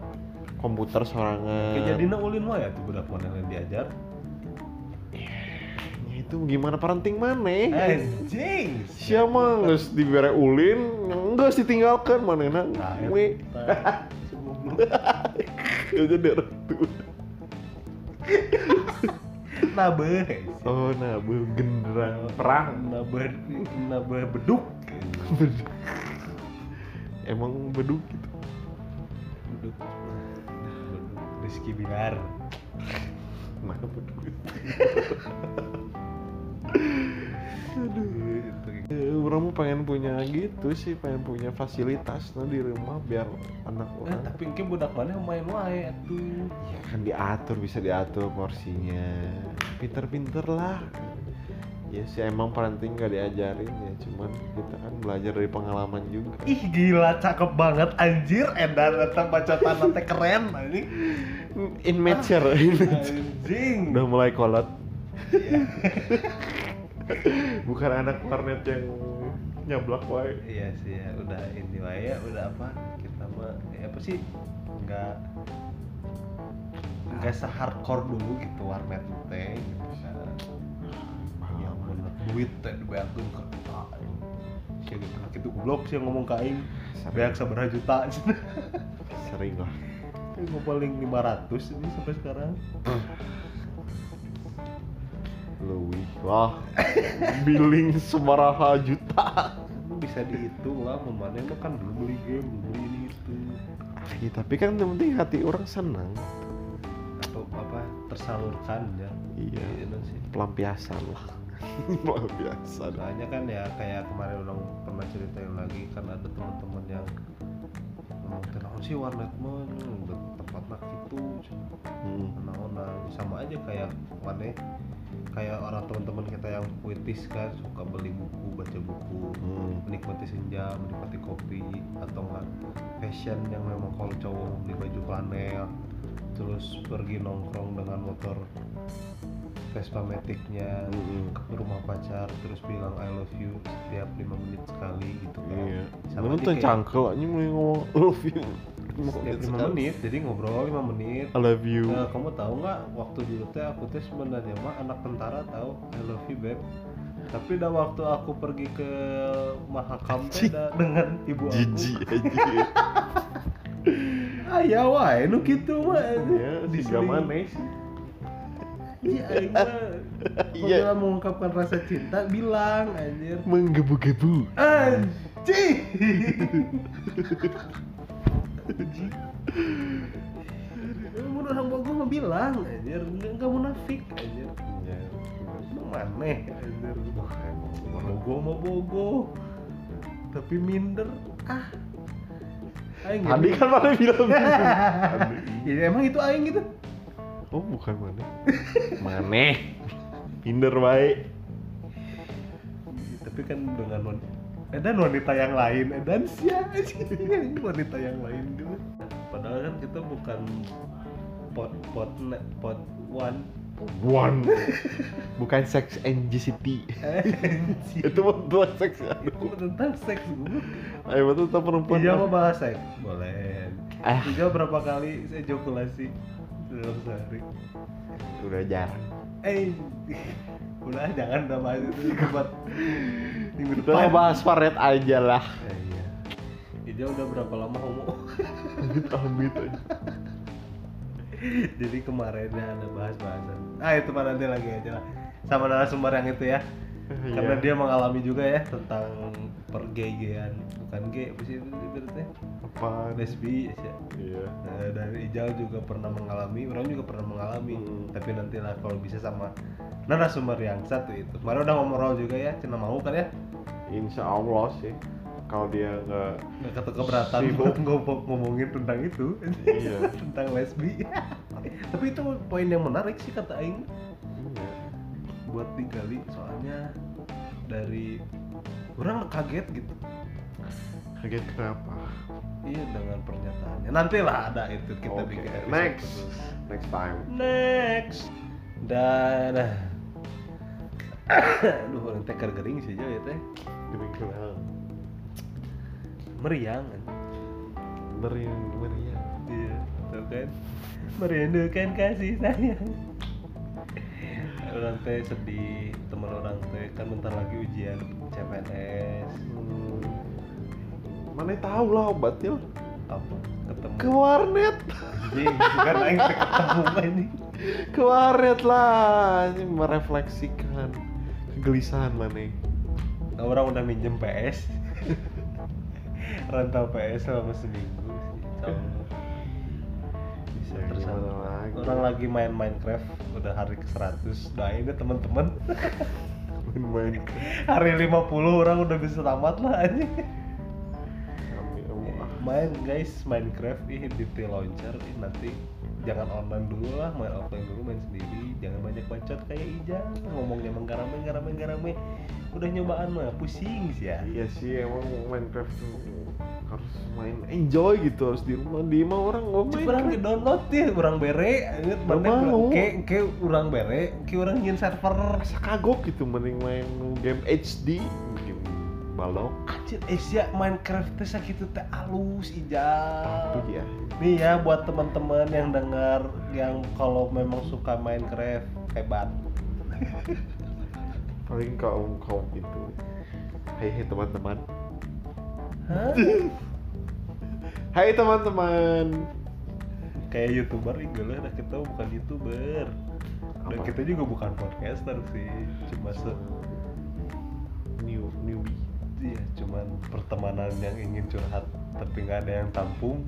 komputer sorangan kejadian ulin mah ya tuh budak mana yang diajar Ya, itu gimana parenting maneh anjing siapa geus dibere ulin geus ditinggalkan manehna Nah, we eta. [LAUGHS] Ya jadi orang [LAUGHS] tua. Nabeh. Oh bu genderang perang. Nabeh nabeh beduk. [LAUGHS] Emang beduk gitu? Beduk. Beduk Rizky Bilar. Mana beduk [LAUGHS] Aduh, itu orang mau pengen punya gitu sih pengen punya fasilitas nah, di rumah biar anak Eh, orang tapi mungkin budak mana yang main wae atuh. ya kan diatur bisa diatur porsinya pinter-pinter lah ya sih emang parenting gak diajarin ya cuman kita kan belajar dari pengalaman juga Ih gila cakep banget anjir edan datang baca tanah teh keren anjing. in mature in mature. Anjing. udah mulai kolot [LAUGHS] bukan anak warnet yang nyablak wae Iya sih ya, udah ini wae ya, udah apa? Kita mah ya apa sih? Enggak enggak se-hardcore dulu gitu warnet teh gitu kan. Ya bener duit teh dibayarkeun ka kita. Sia gitu gitu goblok sih ngomong ka aing. Beak sabaraha juta sering lah Gue paling 500 ini sampai sekarang. Lebih wah [LAUGHS] billing semaraha juta bisa dihitung lah, mana mah kan dulu beli game, beli ini itu. ya, tapi kan yang penting hati orang senang Atau apa tersalurkan ya. Iya. Gitu sih. pelampiasan lah [LAUGHS] pelampiasan soalnya kan ya kayak kemarin orang pernah ceritain lagi kan ada teman-teman yang ngomong tenang sih warnet mah nak itu hmm. nah sama aja kayak mana kayak orang teman-teman kita yang puitis kan suka beli buku baca buku Hmm. menikmati senja menikmati kopi atau enggak fashion yang memang kalau cowok beli baju flanel terus pergi nongkrong dengan motor Vespa Matic-nya Mm-mm. ke rumah pacar terus bilang I love you setiap lima menit sekali gitu kan Iya. Sama aja tuh cangkel aja mulai ngomong love you. Lima menit jadi ngobrol lima menit I love you. Eh, kamu tahu nggak waktu dulu teh aku teh sebenarnya mah anak tentara tahu I love you babe tapi dah waktu aku pergi ke Mahakam teh dengan ibu aku Jijik [LAUGHS] aja. ayah wae nu gitu mah Ya, si Diseling. gamane sih. iya mah Iya. [LAUGHS] Apabila mengungkapkan rasa cinta bilang anjir Menggebu-gebu. anjing [LAUGHS] Mun orang Bogor mah bilang anjir enggak munafik anjir Ya. Emang maneh anjir Bogo mah bogo tapi minder ah aing Tadi kan mana bilang [LAUGHS] gitu. ya emang itu aing gitu Oh, bukan mana. Maneh. Hinder baik. tapi kan dengan dan wanita yang lain dan sia ini [LAUGHS] wanita yang lain gitu padahal kan kita bukan pot pot ne- pot one One. Bukan sex and GCT. Itu mah buat seks ya. itu tentang seks gue Ayo betul tentang perempuan. Ija mau bahas seks boleh Eh. Ija berapa kali saya ejakulasi dalam sehari Udah jarang. eh udah jangan udah bahas itu buat minggu Kita depan. bahas Faret aja lah. Eh, iya. Ija udah berapa lama homo? Amit aja. jadi kemarinnya ada bahas-bahasan. Ah itu nanti lagi aja lah. Sama narasumber yang itu ya karena Iya. dia mengalami juga ya tentang pergegean bukan gay apa sih itu ibaratnya apa lesbi ya Iya. Nah, dan Ijal juga pernah mengalami, orang juga pernah mengalami. Hmm. Tapi nantilah kalau bisa sama narasumber yang satu itu. Kemarin udah ngobrol juga ya, cina mau kan ya? Insya Allah sih. Kalau dia nggak Nggak kata keberatan Sibuk. ngomong- ngomongin tentang itu, Iya. [LAUGHS] tentang lesbi. [LAUGHS] Tapi itu poin yang menarik sih kata Aing. Buat digali soalnya dari orang kaget gitu. Kaget kenapa? Iya dengan pernyataannya. Nantilah ada itu kita Oke, bikin episode next. khusus. Next time. next dan [COUGHS] aduh orang teh gering sih ya teh Gering kenal. meriang Meriang, meriang. iya tuh kan merindukan kasih sayang orang teh sedih teman orang teh. Kan bentar lagi ujian CPNS Hmm. Mana tahu lah obatnya apa? Ketemu. Ke warnet. Bukan aing ketemu ini. Ke warnet lah. Ini merefleksikan kegelisahan mana orang udah minjem PS [LAUGHS] rantau PS selama seminggu orang lagi main Minecraft udah hari ke 100 doain deh teman-teman. [LAUGHS] Main-main hari 50 orang udah bisa tamat lah Allah. main guys Minecraft. Ih di launcher ih nanti jangan online dulu lah. Main offline dulu main sendiri. Jangan banyak bacot kayak Ijang ngomongnya menggarame garame garame udah nyobaan mah pusing sih ya. Iya sih emang Minecraft tuh harus main enjoy gitu harus di rumah di mah orang nggak main Orang kan. di download ya, orang bere, inget mana ke ke orang bere, ke orang nyin server. rasa kagok gitu mending main game HD game balok Anjir, Asia Minecraft teh sakitu teh alus ijal. tapi ya Nih ya buat teman-teman yang dengar yang kalau memang suka Minecraft hebat. paling kaum kaum itu hai hai teman-teman? Hai teman-teman Kayak youtuber enggak lah, kita bukan youtuber. Dan Apa? kita juga bukan podcaster sih, cuma se new newbie Iya, cuman pertemanan yang ingin curhat tapi nggak ada yang tampung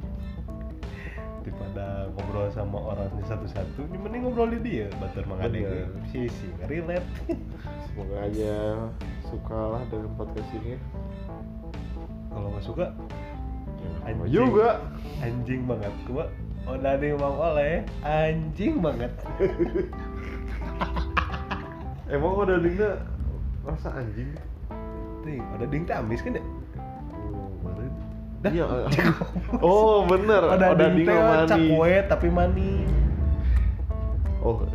daripada ngobrol sama orangnya satu-satu, ini mending ngobrol di dia, batur mengade Bener. sih sih relate. semoga aja sukalah dengan podcast ini Kalau nggak suka, Ya, Anjing. juga anjing banget, gua udah ada yang mau oleh, anjing banget. [LAUGHS] emang udah dingna rasa anjing Nih, ada ding amis kan ya? kemarin Dah. iya [LAUGHS] oh bener Ada ding cakwe tapi manis. oh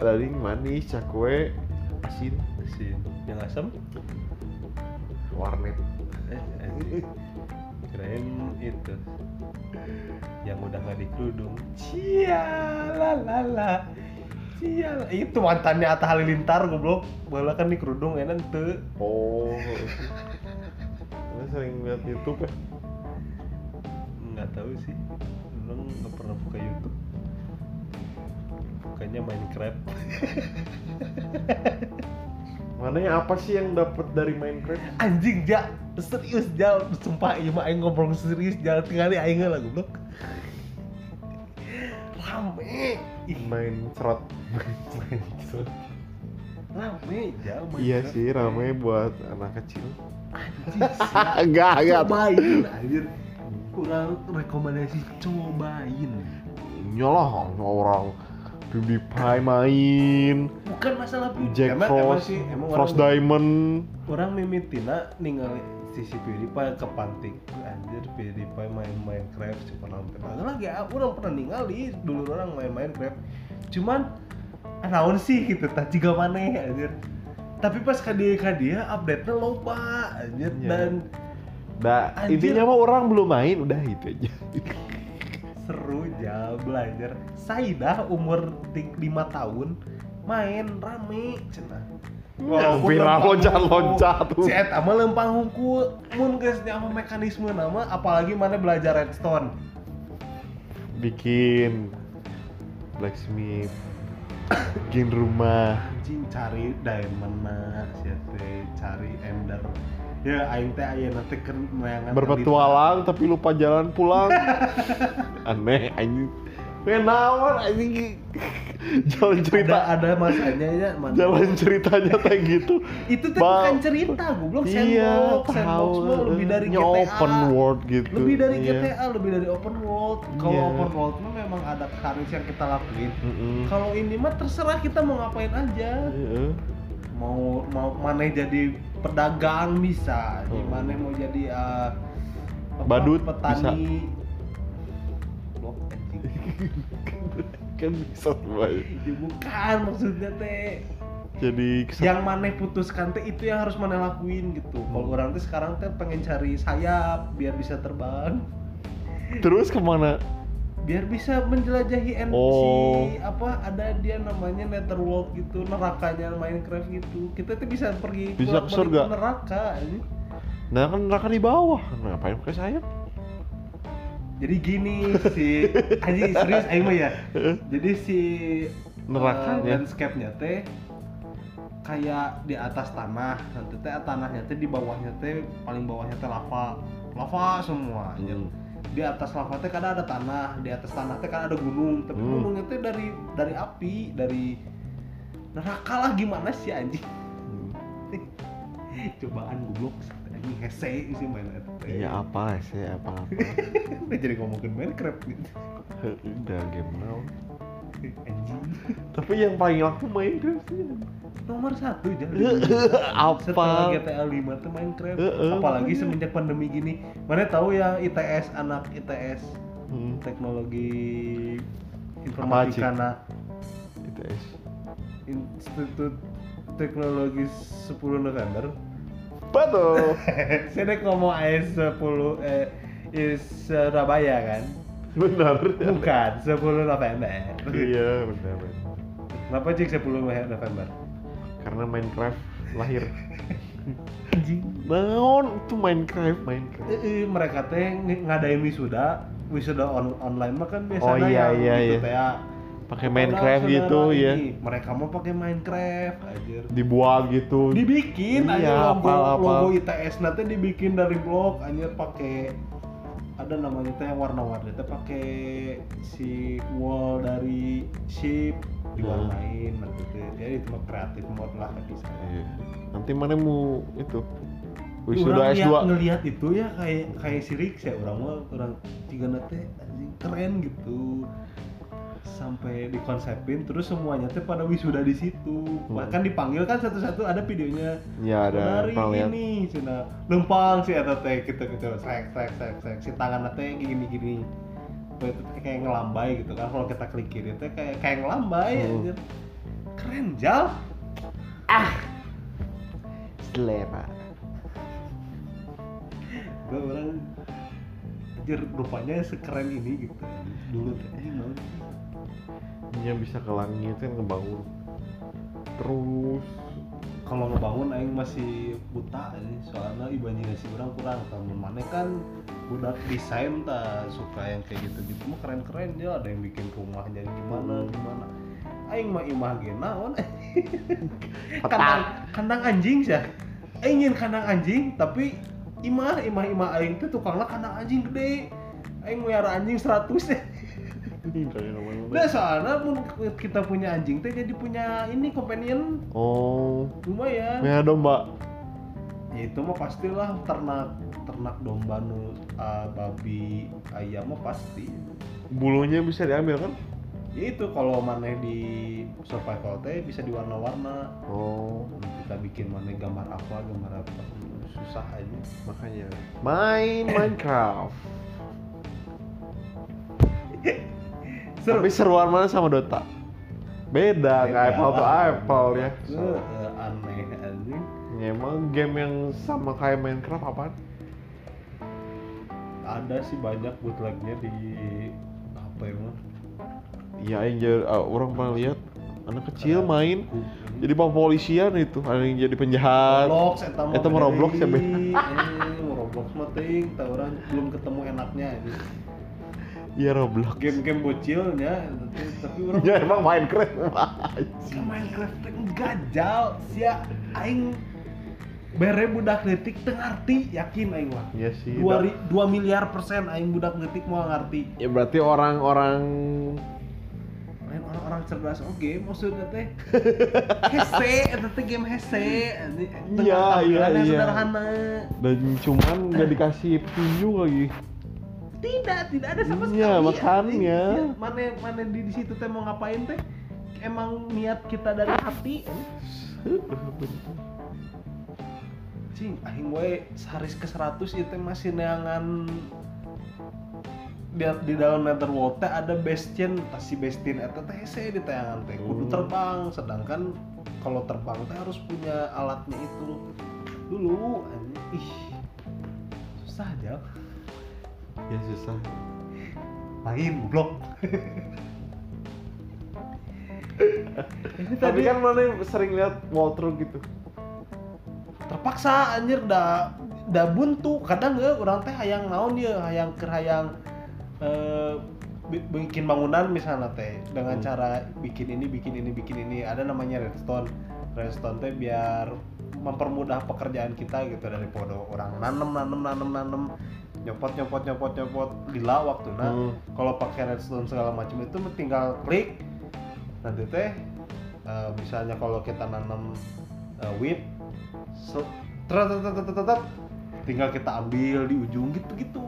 ada ding manis cakwe asin Asin, yang asam? warnet [LAUGHS] Eh. Kirain itu yang udah nggak dikerudung. Cialalala. Cial. Itu mantannya Atta Halilintar goblok. Bola kan di kerudung enak tuh. oh Saya sering lihat YouTube ya Nggak tahu sih. Orang nggak pernah buka YouTube. Bukanya Minecraft. [LAUGHS] mana yang apa sih yang dapat dari Minecraft? Anjing ja, serius jal, sumpah iya mah aing ngobrol serius jal tinggal aing lah goblok. Rame. Ih, main serot rame jal iya Minecraft. sih rame buat anak kecil. Anjing, [LAUGHS] enggak enggak. Cobain anjir. Kurang rekomendasi cobain. Nyolah orang PewDiePie main. Bukan masalah beauty. Jack Emang- emang Frost sih, emang Frost orang, Diamond. Orang mimitina ningali sisi PewDiePie ke pantik. Anjir PewDiePie main Minecraft nah, lagi. Ah, orang pernah ningali dulu orang main Minecraft cuman naon sih gitu tak juga maneh anjir. Tapi pas ka dia ka dia update-nya loba anjir. Iya. dan Nah, intinya mah orang belum main, udah itu aja. [LAUGHS] seru aja belajar. Saidah umur 5 tahun main rame. Cenah. Ya, viral loncat-loncat. si eta mah lempang hukum mun geus nya mah mekanisme nama apalagi mana belajar redstone. Bikin blacksmith, bikin rumah. anjing cari diamond nah si cari ender. Ya aing teh aya nanti mayangan Berpetualang tapi lupa jalan pulang. [LAUGHS] Aneh anjing. Kenawan anjing. Jalan cerita ada ada masanya ya mana jalan ceritanya kayak gitu. itu tuh Ba- bukan cerita goblok Iya, sandbox sandbox tahu. mah lebih dari GTA open world gitu. lebih dari Iya. GTA lebih dari open world kalau Iya. open world mah memang ada harus yang kita lakuin Mm-mm. kalau ini mah terserah kita mau ngapain aja Iya. mau mau mana jadi pedagang bisa Hmm. mana mau jadi uh, apa, Badut petani anjing. [LAUGHS] Kan bisa semuanya. Ya, bukan maksudnya teh Jadi kesel- yang maneh putuskan teh itu yang harus maneh lakuin gitu kalau orang teh sekarang teh pengen cari sayap biar bisa terbang terus ke mana? biar bisa menjelajahi NPC Oh. apa ada dia namanya netherworld gitu nerakanya Minecraft gitu kita tuh bisa pergi Bisa ke surga. neraka anjing. Nah kan neraka di bawah. Nah, ngapain pakai sayap? Jadi gini si [LAUGHS] anjing serius aing mah ya jadi si Nerakanya. uh, landscape-nya teh kayak di atas tanah nanti teh tanahnya teh di bawahnya teh paling bawahnya teh lava lava semua. Hmm. di atas lava teh kadang ada tanah di atas tanah teh kan ada gunung tapi Hmm. gunungnya teh dari dari api dari neraka lah gimana sih anjing [LAUGHS] cobaan goblok anjing hese sih main. Iya apa sih apa apa. [LAUGHS] Udah jadi ngomongin Minecraft gitu [LAUGHS] Udah game now. anjing Tapi yang paling laku Minecraft sih. nomor satu jangan [LAUGHS] Apa? setelah GTA 5 tuh Minecraft apalagi semenjak pandemi gini mana tahu ya ITS anak ITS Hmm. teknologi informatika nah ITS. Institut Teknologi 10 November Betul. [LAUGHS] saya ngomong AS 10 eh is Surabaya kan Benar. bukan 10 November Iya benar benar. kenapa cik 10 November Karena Minecraft lahir. [LAUGHS] anjing Naon itu Minecraft Minecraft. Eh, eh, mereka teh ng- ngadain wisuda wisuda on- online mah kan biasanya Oh, iya, iya, gitu iya. Pakai Minecraft gitu ya. mereka mau pakai Minecraft aja Dibuat gitu. dibikin Iya, aja logo apal-apal. logo ITS nanti dibikin dari blok aja pakai ada namanya teh yang warna-warni teh pakai si wall dari ship diwarnain nanti teh jadi itu mah kreatif mode lah bisa Iya. Nanti mana mau itu Orang wisuda lihat- S2 ngelihat itu ya kayak kayak si Rick ya orang mah orang tiga anjing keren gitu sampai dikonsepin terus semuanya teh pada wisuda di situ. Bahkan dipanggil kan satu-satu ada videonya. Ya ada pernah lihat. ini cina lempang si eta teh gitu gitu. Sek sek sek sek si tangan teh gini gini. Itu kayak ngelambai gitu kan. Kalau kita klik kiri teh kayak kayak ngelambai Hmm. anjir. keren jal. Selera. gue orang rupanya sekeren ini gitu. Dulu teh Dia bisa ke langit kan ngebangun. Terus kalau ngebangun aing masih buta ini soalnya imajinasi orang kurang namun mana kan budak desain tak suka yang kayak gitu gitu mah keren keren dia ada yang bikin rumah jadi gimana gimana. Aing mah imah ge naon [LAUGHS] kandang kandang anjing sih. Aing ingin kandang anjing tapi imah imah imah aing tuh tukangnya kandang anjing gede. Aing melihara anjing 100 Kayak namanya. Nah soalnya mun kita punya anjing teh jadi punya ini companion Oh, lumayan. ya domba. Ya itu mah pastilah ternak ternak domba nu ah, babi ayam mah pasti. Bulunya bisa diambil kan? Ya itu kalau maneh di survival teh bisa diwarna-warna. Oh, Kita bikin maneh gambar apa gambar apa susah aja. makanya main Minecraft. [LAUGHS] Seru. Tapi seruan mana sama Dota? Beda, nggak apple to apple ya. Eh, eh, aneh anjing. Ya, emang game yang sama kayak Minecraft apa? Ada sih banyak bootlegnya di HP mah. Iya, yang jadi, ah, orang pernah lihat anak kecil main jadi polisian itu, ada yang jadi penjahat. Roblox Eta mah Roblox ya, Be? Eh, Roblox mah ting, orang belum ketemu enaknya ini. [LAUGHS] Iya Roblox. Game-game bocilnya tapi, tapi orang Ya emang Minecraft. si Minecraft teh gajal sia aing bere budak letik teu ngarti yakin aing mah. Iya sih. Dua, da- ri- dua miliar persen aing budak letik mau ngarti. Ya berarti orang-orang orang-orang cerdas oke maksudnya teh [LAUGHS] hese eta teh game hese anjing. Iya, iya, iya. sederhana. dan cuman nggak dikasih petunjuk lagi. Tidak, tidak ada sama sekali. Iya, anjing. makanya. Iya, Mana mana di, di situ teh mau ngapain teh? Emang niat kita dari hati. Cing, aing we seharis ke 100 itu masih neangan di, di dalam netherworld teh ada bastion tas si bastion eta teh hese di tayangan teh kudu Hmm. terbang sedangkan kalau terbang teh harus punya alatnya itu dulu ih susah aja Ya susah. main blok Tapi kan mana sering lihat walkthrough gitu. terpaksa anjir da da buntu kadang ya orang teh hayang naon ya hayang keur hayang eh, bi- bikin bangunan misalnya teh dengan Hmm. cara bikin ini bikin ini bikin ini ada namanya redstone redstone teh biar mempermudah pekerjaan kita gitu dari podo orang nanem nanem nanem nanem nyopot nyopot nyopot nyopot. Lila waktu nah Hmm. kalau pakai redstone segala macam itu tinggal klik. Nanti teh eh, misalnya kalau kita nanam eh, wheat tret, tinggal kita ambil di ujung gitu gitu.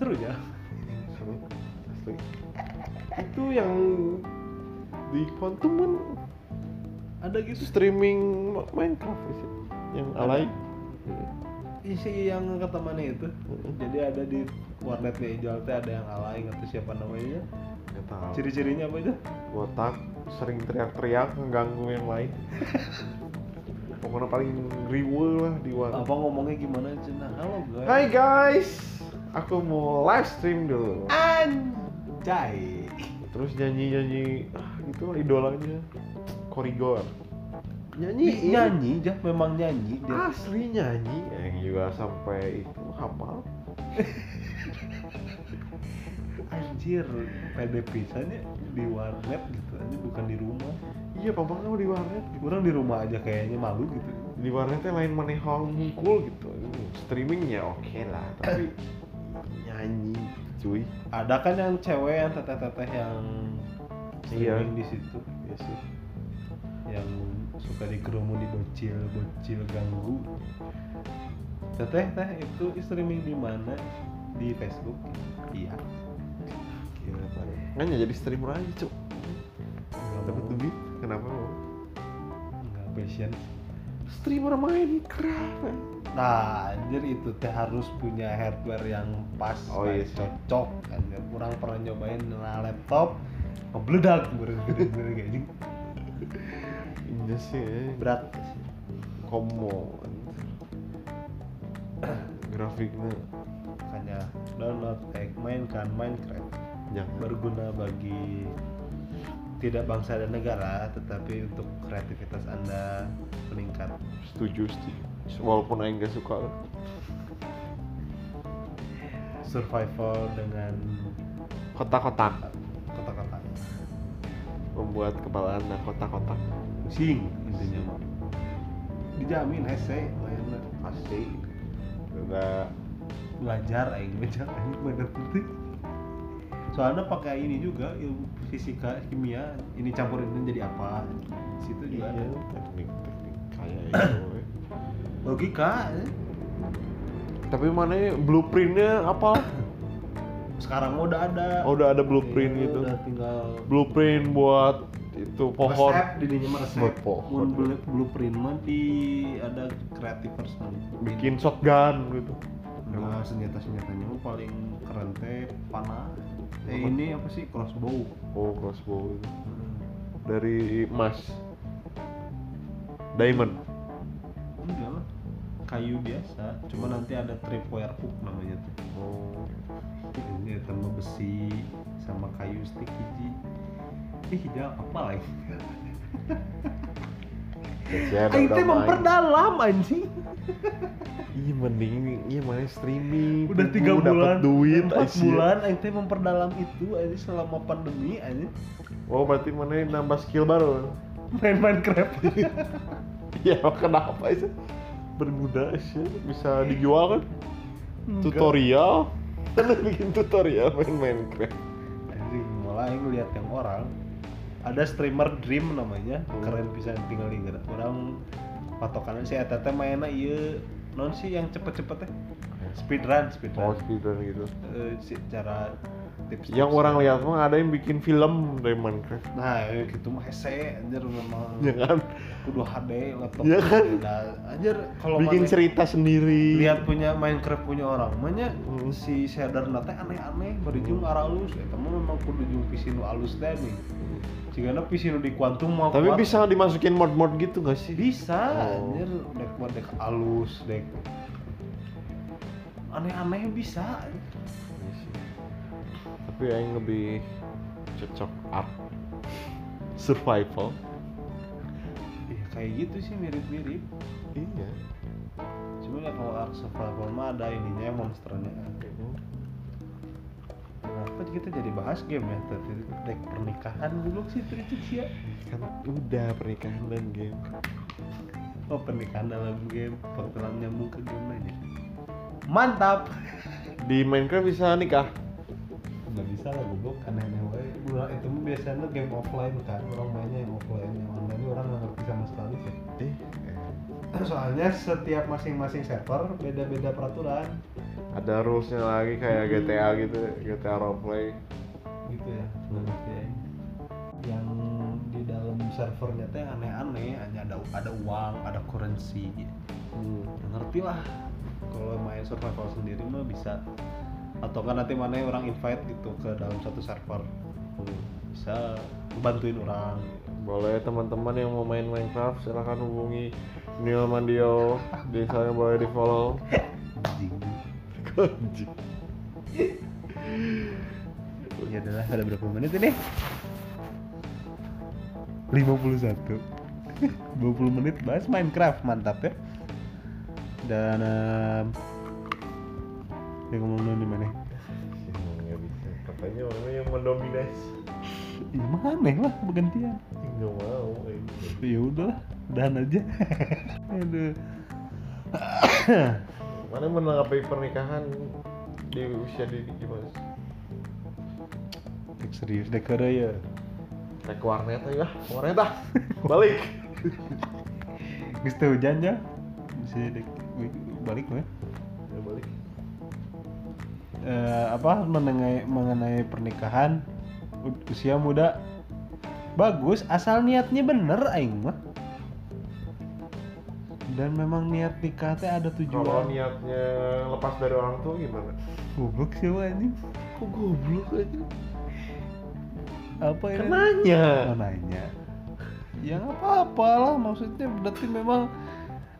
Seru ya. Seru. Asli. itu yang di Quantum kan ada gitu. Streaming Minecraft sih. Yang alay isi yang kata mana itu jadi ada di warnetnya Ijal teh ada yang alay nggak tahu siapa namanya. Nggak tahu. Ciri-cirinya apa aja botak sering teriak-teriak mengganggu yang lain. Pokoknya paling riwe lah di warnet. Apa ngomongnya gimana cina? Halo guys. Hai guys. Aku mau live stream dulu. Anjay. Terus nyanyi-nyanyi ah gitu idolanya. Korigor nyanyi nyanyi jah memang nyanyi dia asli nyanyi. Yang juga sampai itu hafal. Anjir pede pisannya di warnet gitu aja bukan di rumah. Iya papa kamu di warnet. Gitu. orang di rumah aja kayaknya malu gitu. Di warnetnya lain mana hungkul gitu. Streamingnya oke lah tapi [COUGHS] nyanyi. Cuy. Ada kan yang cewek yang teteh-teteh yang Iya. streaming di situ? Ya sih suka dikerumuni bocil bocil ganggu. Teteh teh itu streaming di mana? Di Facebook? Iya. Gila pak. Nggak jadi streamer aja cuk. Dapat duit kenapa mau? Nggak passion. Streamer Minecraft nah anjir itu teh harus punya hardware yang pas Oh, iya cocok anjir. Kurang pernah nyobain nah, laptop ngebledak bener-bener kayak gini [LAUGHS] iya sih eh. berat. Komo grafiknya. Makanya download eh, mainkan Minecraft. Jangan. Berguna bagi tidak bangsa dan negara tetapi untuk kreativitas anda meningkat. Setuju setuju. Walaupun aing gak suka. Survival dengan kotak-kotak. Kotak-kotak. Membuat kepala anda kotak-kotak pusing intinya. Mah dijamin hese mainnya pasti udah belajar aing belajar aing bener penting soalnya pakai ini juga ilmu fisika kimia ini campurin ini jadi apa? Situ juga ada. Teknik teknik kayak itu eh. logika eh. tapi mana ya, blueprintnya apa? Sekarang udah ada. Oh, udah ada blueprint Iya, gitu. udah tinggal blueprint buat itu pohon. Resep di dinya mah resep. Buat pohon. Blueprint mah di ada creativers mah bikin shotgun gitu. Nah senjata senjatanya paling keren teh panah. Eh ini apa sih? Crossbow. Oh crossbow. Itu dari emas. Diamond. Enggak lah. Kayu biasa. Cuma nanti ada tripwire hook namanya tuh. Oh. Ini tambah besi sama kayu stick hiji ih jangan apa lagi Aing udah teh main. memperdalam anjing. Iya mending iya mana streaming udah tiga dapat bulan duit empat bulan Aing teh memperdalam itu aja selama pandemi aja Oh berarti mana nambah skill baru? Main Minecraft [LAUGHS] Ya kenapa itu berguna sih bisa dijual kan? Tutorial? [LAUGHS] Kan bikin tutorial main Minecraft anjing malah Aing lihat yang orang ada streamer Dream namanya Hmm. keren bisa tinggal di gerak orang patokannya si eta teh mainnya iya. Non sih yang cepet-cepet teh speedrun oh speedrun speedrun gitu. Eh, si cara tips yang orang lihat mah ada yang bikin film dari Minecraft. Nah ya gitu mah. Hese anjir memang. Ya kan? Kudu HD laptop Iya kan? Nah, anjir kalau bikin mana- cerita sendiri. Lihat punya Minecraft punya orang mana Hmm. si shader nate aneh-aneh berjung arah halus ya kamu memang kudu jung PC nu halus deh nih jika PC nu di quantum mau tapi kuat, bisa dimasukin mod-mod gitu gak sih? Bisa Oh. anjir. Dek buat dek halus dek. Aneh-aneh bisa. Iya sih. tapi yang lebih cocok art. [LAUGHS] Survival. Ya kayak gitu sih mirip-mirip. Iya. Cuma ya kalau Ark Survival mah ada ininya monsternya kenapa kita jadi bahas game ya? Tadi dek pernikahan dulu sih sih ya kan udah pernikahan dan game. Oh pernikahan dalam game. Film nyambung ke game aja. Mantap! Di Minecraft bisa nikah? Nggak bisa lah goblok. Aneh-aneh wae Bulan itu biasanya game offline kan. Orang mainnya yang offline yang online. Orang nggak ngerti sama sekali sih. Eh. [CLEARS THROAT] Soalnya setiap masing-masing server beda-beda peraturan ada rulesnya lagi kayak GTA gitu GTA roleplay gitu ya nggak ngerti ya yang di dalam servernya teh aneh-aneh hanya ada ada uang ada currency. Hmm. Nggak ngerti lah kalau main survival sendiri mah bisa. Atau kan nanti mana orang invite gitu ke dalam satu server. Bisa bantuin orang. Boleh teman-teman yang mau main Minecraft silahkan hubungi Neil Mandio. Desanya boleh di follow [LAUGHS] Anjing. ya adalah ada berapa menit ini? 51 20 [LAUGHS] menit bahas Minecraft mantap ya. Dan um, dia ngomong di mana? Nggak bisa. Katanya orang yang mendominasi. Ya aneh lah bergantian. Nggak mau eh. ya udahlah udahan aja. [LAUGHS] Aduh [CLEARS THROAT] [CLEARS THROAT] mana menanggapi pernikahan di usia dini gimana sih? Cek serius deh kere ya Kayak warnet aja, warnet ah, balik. [LAUGHS] Teu hujan ya bisa dek balik we Ya, balik. Eh, apa mengenai mengenai pernikahan usia muda bagus asal niatnya bener aing mah dan memang niat nikah teh ada Kalau tujuan niatnya lepas dari orang tua gimana? goblok sih wah anjing Kok goblok aja? apa ya Kan nanya. Oh, nanya ya apa-apa lah maksudnya berarti memang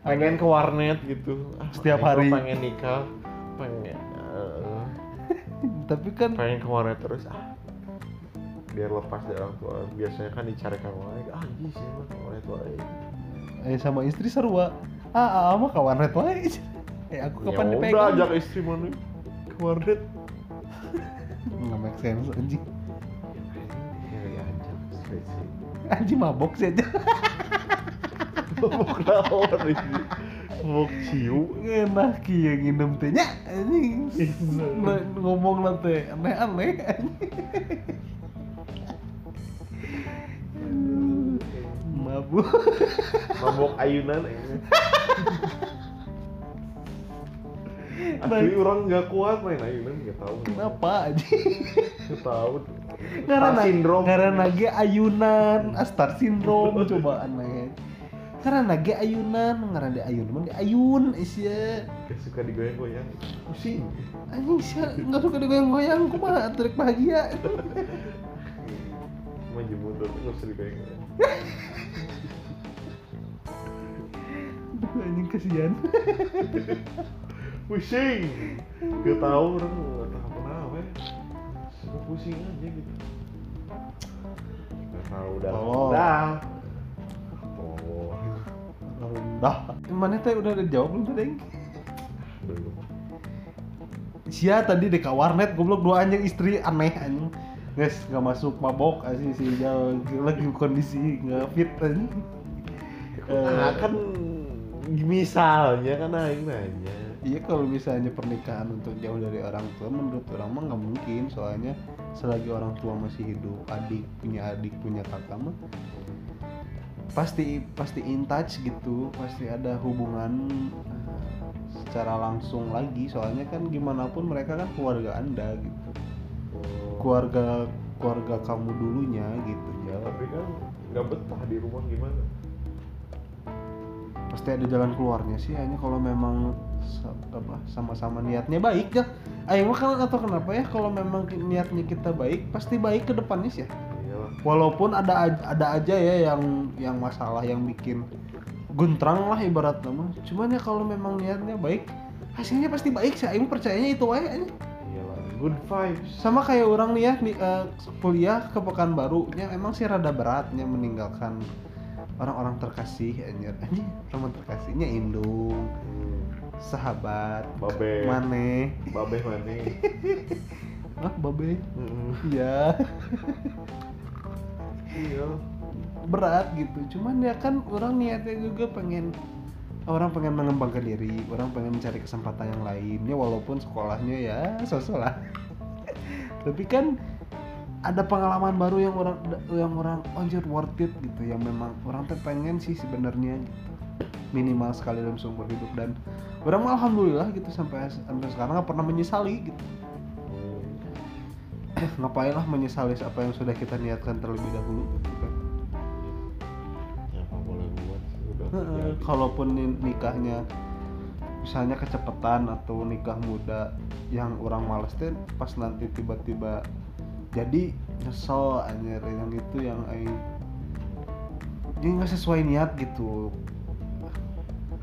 Pengen ke warnet gitu. Setiap hari. Pengen nikah, pengen eh, [LAUGHS] tapi kan pengen ke warnet terus ah biar lepas dari orang tua biasanya kan dicarikan lagi ah sih mah ke warnet wae eh sama istri seru ah ah ah, mah kawan red wae eh aku kapan ya udah dipegang? ajak istri mana ke warnet. Nggak make sense anjing. Ya ya anjing mabok sih aja mau kenapa ini mau ciu enak kieu nginem teh. Nya anjing. Nah, ngomong lah teh aneh-aneh. anjing mabuk mabok ayunan ini [LAUGHS] Asli orang nggak kuat main ayunan nggak tahu. Kenapa anjing nggak tahu. Karena Star syndrome. karena ge ayunan. Astar syndrome coba aneh karena ge ayunan karena ayun. Mah di ayun isya Gak suka digoyang-goyang. Pusing. Anjing sih nggak suka digoyang-goyang. Kumaha trik bahagia. Maju mundur nggak usah digoyang-goyang [LAUGHS] anjing kasihan [LAUGHS] pusing. Gak tahu orang nggak tahu kenapa ya. Pusing aja gitu. Nggak tahu dah Oh. dah oh dah mana teh udah ada jawab belum tadi belum. Sia tadi dek ka warnet goblok dua anjing istri aneh anjing guys nggak masuk mabok asli si jauh lagi kondisi nggak fit anjing. Nah kan misalnya kan aing nanya. Iya kalau misalnya pernikahan untuk jauh dari orang tua menurut orang mah nggak mungkin. Soalnya selagi orang tua masih hidup adik punya adik punya kakak mah pasti pasti in touch gitu. Pasti ada hubungan eh, secara langsung lagi. Soalnya kan gimana pun mereka kan keluarga anda gitu keluarga keluarga kamu dulunya gitu ya tapi kan nggak betah di rumah gimana? Pasti ada jalan keluarnya sih hanya kalau memang apa sama-sama niatnya baik ya. Ayo mah kan atau kenapa ya? Kalau memang niatnya kita baik pasti baik ke depannya sih ya. Iyalah. Walaupun ada ada aja ya yang yang masalah yang bikin guntrang lah ibarat nama cuman ya kalau memang niatnya baik hasilnya pasti baik sih. Ayo percayanya itu aja good vibes. Sama kayak orang nih ya nih, eh, kuliah ke Pekanbaru emang sih rada beratnya meninggalkan orang-orang terkasih anjir. Anjir teman terkasihnya indung sahabat Babe. maneh babeh mana ah babe? Hmm. [LAUGHS] ya iya. Berat gitu. Cuman ya kan orang niatnya juga pengen orang pengen mengembangkan diri orang pengen mencari kesempatan yang lainnya walaupun sekolahnya ya sosok lah. [LAUGHS] Tapi kan ada pengalaman baru yang orang yang orang anjir worth it gitu. Yang memang orang tuh pengen sih sebenarnya gitu. Minimal sekali dalam seumur hidup. Dan orang alhamdulillah gitu sampai sampai sekarang nggak pernah menyesali gitu. [CLEARS THROAT] Ngapain lah menyesali apa yang sudah kita niatkan terlebih dahulu gitu kan. Terjadi. kalaupun ni- nikahnya misalnya kecepatan atau nikah muda yang orang males teh pas nanti tiba-tiba jadi nyesel anjir yang itu yang aing jadi nggak sesuai niat gitu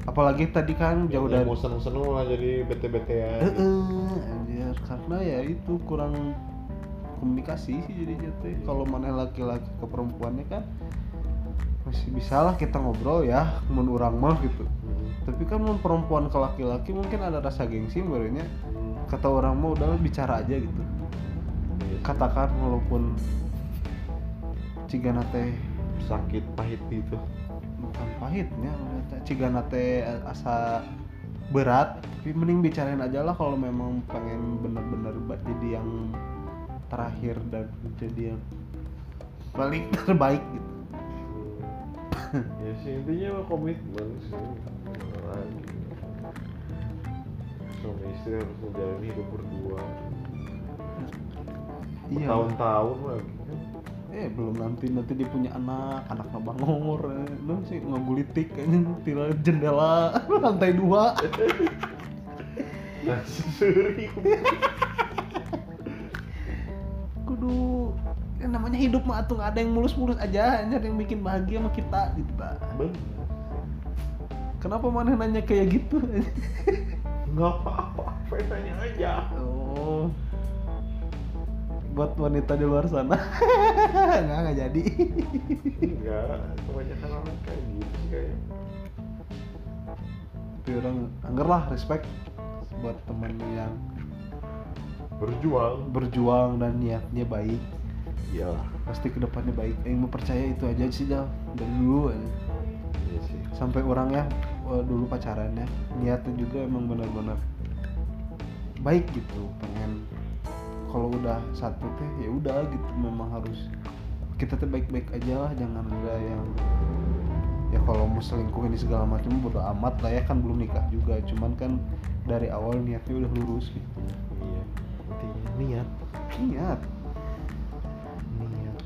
apalagi tadi kan jauh Ya, dari mau seneng-seneng lah jadi bete-betean gitu. Heeh, anjir karena ya itu kurang komunikasi sih jadinya teh kalau mana laki-laki ke perempuannya kan masih bisa lah kita ngobrol ya mun urang mah gitu. Hmm. tapi kan mun perempuan ke laki-laki mungkin ada rasa gengsi barunya kata orang mau udah bicara aja gitu. Iya. Sih. katakan walaupun cigana teh sakit pahit gitu. Bukan pahitnya cigana teh asa berat tapi mending bicarain aja lah kalau memang pengen bener-bener jadi yang terakhir dan jadi yang paling [LAUGHS] terbaik gitu [LAUGHS] ya sih intinya mah komitmen sih. Lagi suami istri harus menjalani hidup berdua. Iya. Tahun-tahun lagi. Eh belum nanti nanti dia punya anak anaknya bangor eh. lu sih ngagulitik kayaknya tirai jendela [LAUGHS] lantai dua. [LAUGHS] Nah seri kudu ya namanya hidup mah atuh nggak ada yang mulus-mulus aja hanya yang bikin bahagia sama kita gitu pak. Kenapa mana nanya kayak gitu? Nggak apa-apa tanya aja. Oh. Buat wanita di luar sana. [LAUGHS] Nggak nggak jadi. Enggak kebanyakan orang kayak gitu sih kayaknya. Tapi orang angger lah respect buat temen yang berjuang. berjuang dan niatnya baik iyalah. Pasti ke depannya baik. Yang mau percaya itu aja sih dah dari dulu aja. Iya sih. Sampai orang ya eh, dulu pacarannya niatnya juga emang benar-benar baik gitu pengen. Kalau udah satu teh ya udah gitu. Memang harus kita tuh baik-baik aja lah. Jangan ada yang ya kalau mau selingkuh ini segala macam bodo amat lah ya. Kan belum nikah juga. Cuman kan dari awal niatnya udah lurus gitu. Iya. Intinya niat. Niat niat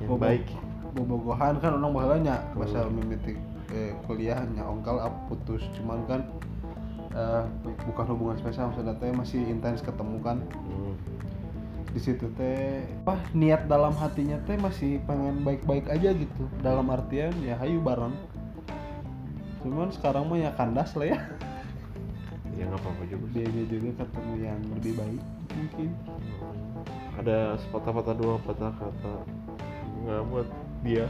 yang Bobo- baik. Bobogohan kan orang bahalanya masa mimitik eh, kuliahnya. Ongkal up putus. Cuman kan eh, bukan hubungan spesial maksudnya teh masih intens ketemu kan. Hmm. di situ teh apa niat dalam hatinya teh masih pengen baik-baik aja gitu. Dalam artian ya hayu bareng. Cuman sekarang mah ya kandas lah ya. Ya nggak apa-apa juga dia juga ketemu yang lebih baik mungkin ada sepatah-patah dua patah kata nggak buat dia.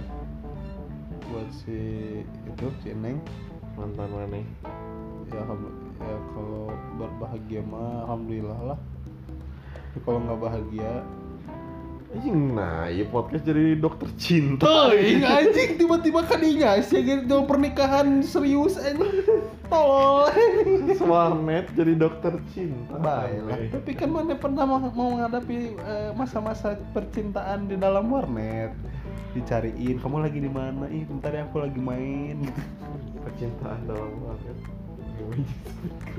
Buat si itu si neng. Mantan mana ya, ya kalau berbahagia mah alhamdulillah lah. Tapi kalau nggak bahagia anjing nah ya podcast jadi dokter cinta. Teuing anjing tiba-tiba kan sih gitu pernikahan serius anjing tolol warnet jadi dokter cinta. Baiklah, tapi kan mana pernah mau mau menghadapi eh, masa-masa percintaan di dalam warnet? Dicariin kamu lagi di mana? Ih bentar ya aku lagi main. Percintaan dalam warnet.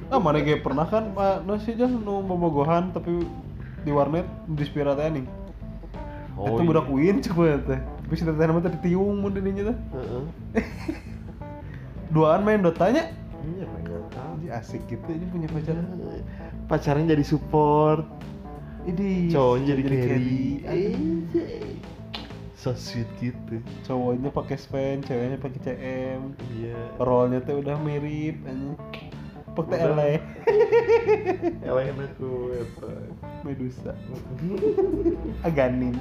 Ah mana kayak pernah kan pak nasi aja nu bobogohan tapi di warnet di spiratnya nih oh itu budak uin coba teh tapi si teteh nama teh ditiung mun dininya teh Heeh. [LAUGHS] duaan main dotanya iya main Dota. Asik gitu ini punya pacar. Pacarnya jadi support. Ini cowoknya jadi carry. Anjing. so sweet gitu. Cowoknya pakai span ceweknya pakai cm. Iya. Rollnya tuh udah mirip anjing Udah. ele [LAUGHS] Elain aku apa medusa. [LAUGHS] Aganin.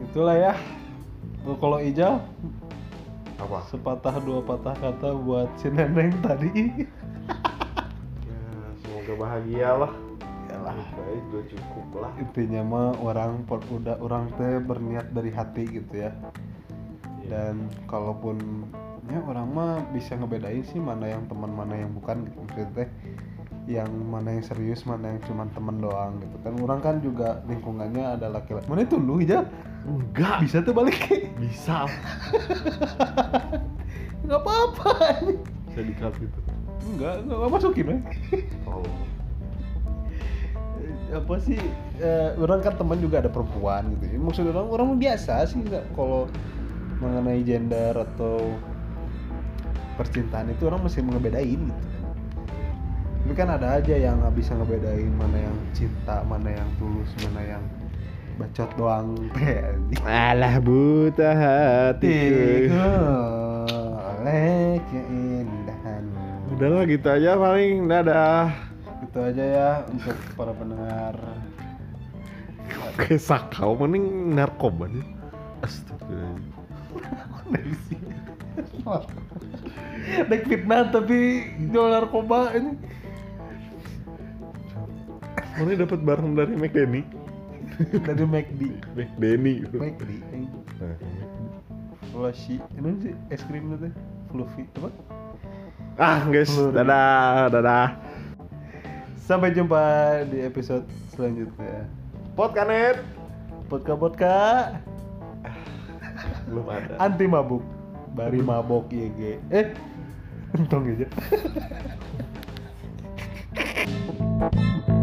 Itulah ya. Kalau Ijal apa? sepatah dua patah kata buat si neneng tadi. [LAUGHS] Ya semoga bahagia lah. Yalah. baik udah cukup lah. Intinya mah orang udah orang teh berniat dari hati gitu ya ya dan kalaupun ya orang mah bisa ngebedain sih mana yang teman mana yang bukan gitu. Maksudnya teh yang mana yang serius mana yang cuma temen doang gitu. Kan orang kan juga lingkungannya ada laki-laki. Mana itu lu aja enggak. Bisa tuh balik. Bisa. [LAUGHS] Nggak apa-apa bisa dikat gitu. Nggak nggak nggak masukin we. oh. Apa sih eh, orang kan teman juga ada perempuan gitu. Ya. maksud orang orang biasa sih nggak. Kalau mengenai gender atau percintaan itu orang mesti ngebedain gitu. Tapi kan ada aja yang nggak bisa ngebedain mana yang cinta mana yang tulus mana yang bacot doang [LAUGHS] alah buta hatiku oleh keindahan udahlah gitu aja paling. Dadah. Itu aja ya untuk para pendengar. Kayak sakau mending narkoba nih. Astagfirullah naik fitnah tapi jual narkoba ini. Mana dapat barang dari McDenny dari McD. McDenny McD Fluffy ini sih? Es krim itu Fluffy apa? Ah guys. Dadah dadah. Sampai jumpa di episode selanjutnya. Podkanet Podka Podka belum ada. Anti mabuk. Bari mabok YG eh untung aja [LAUGHS]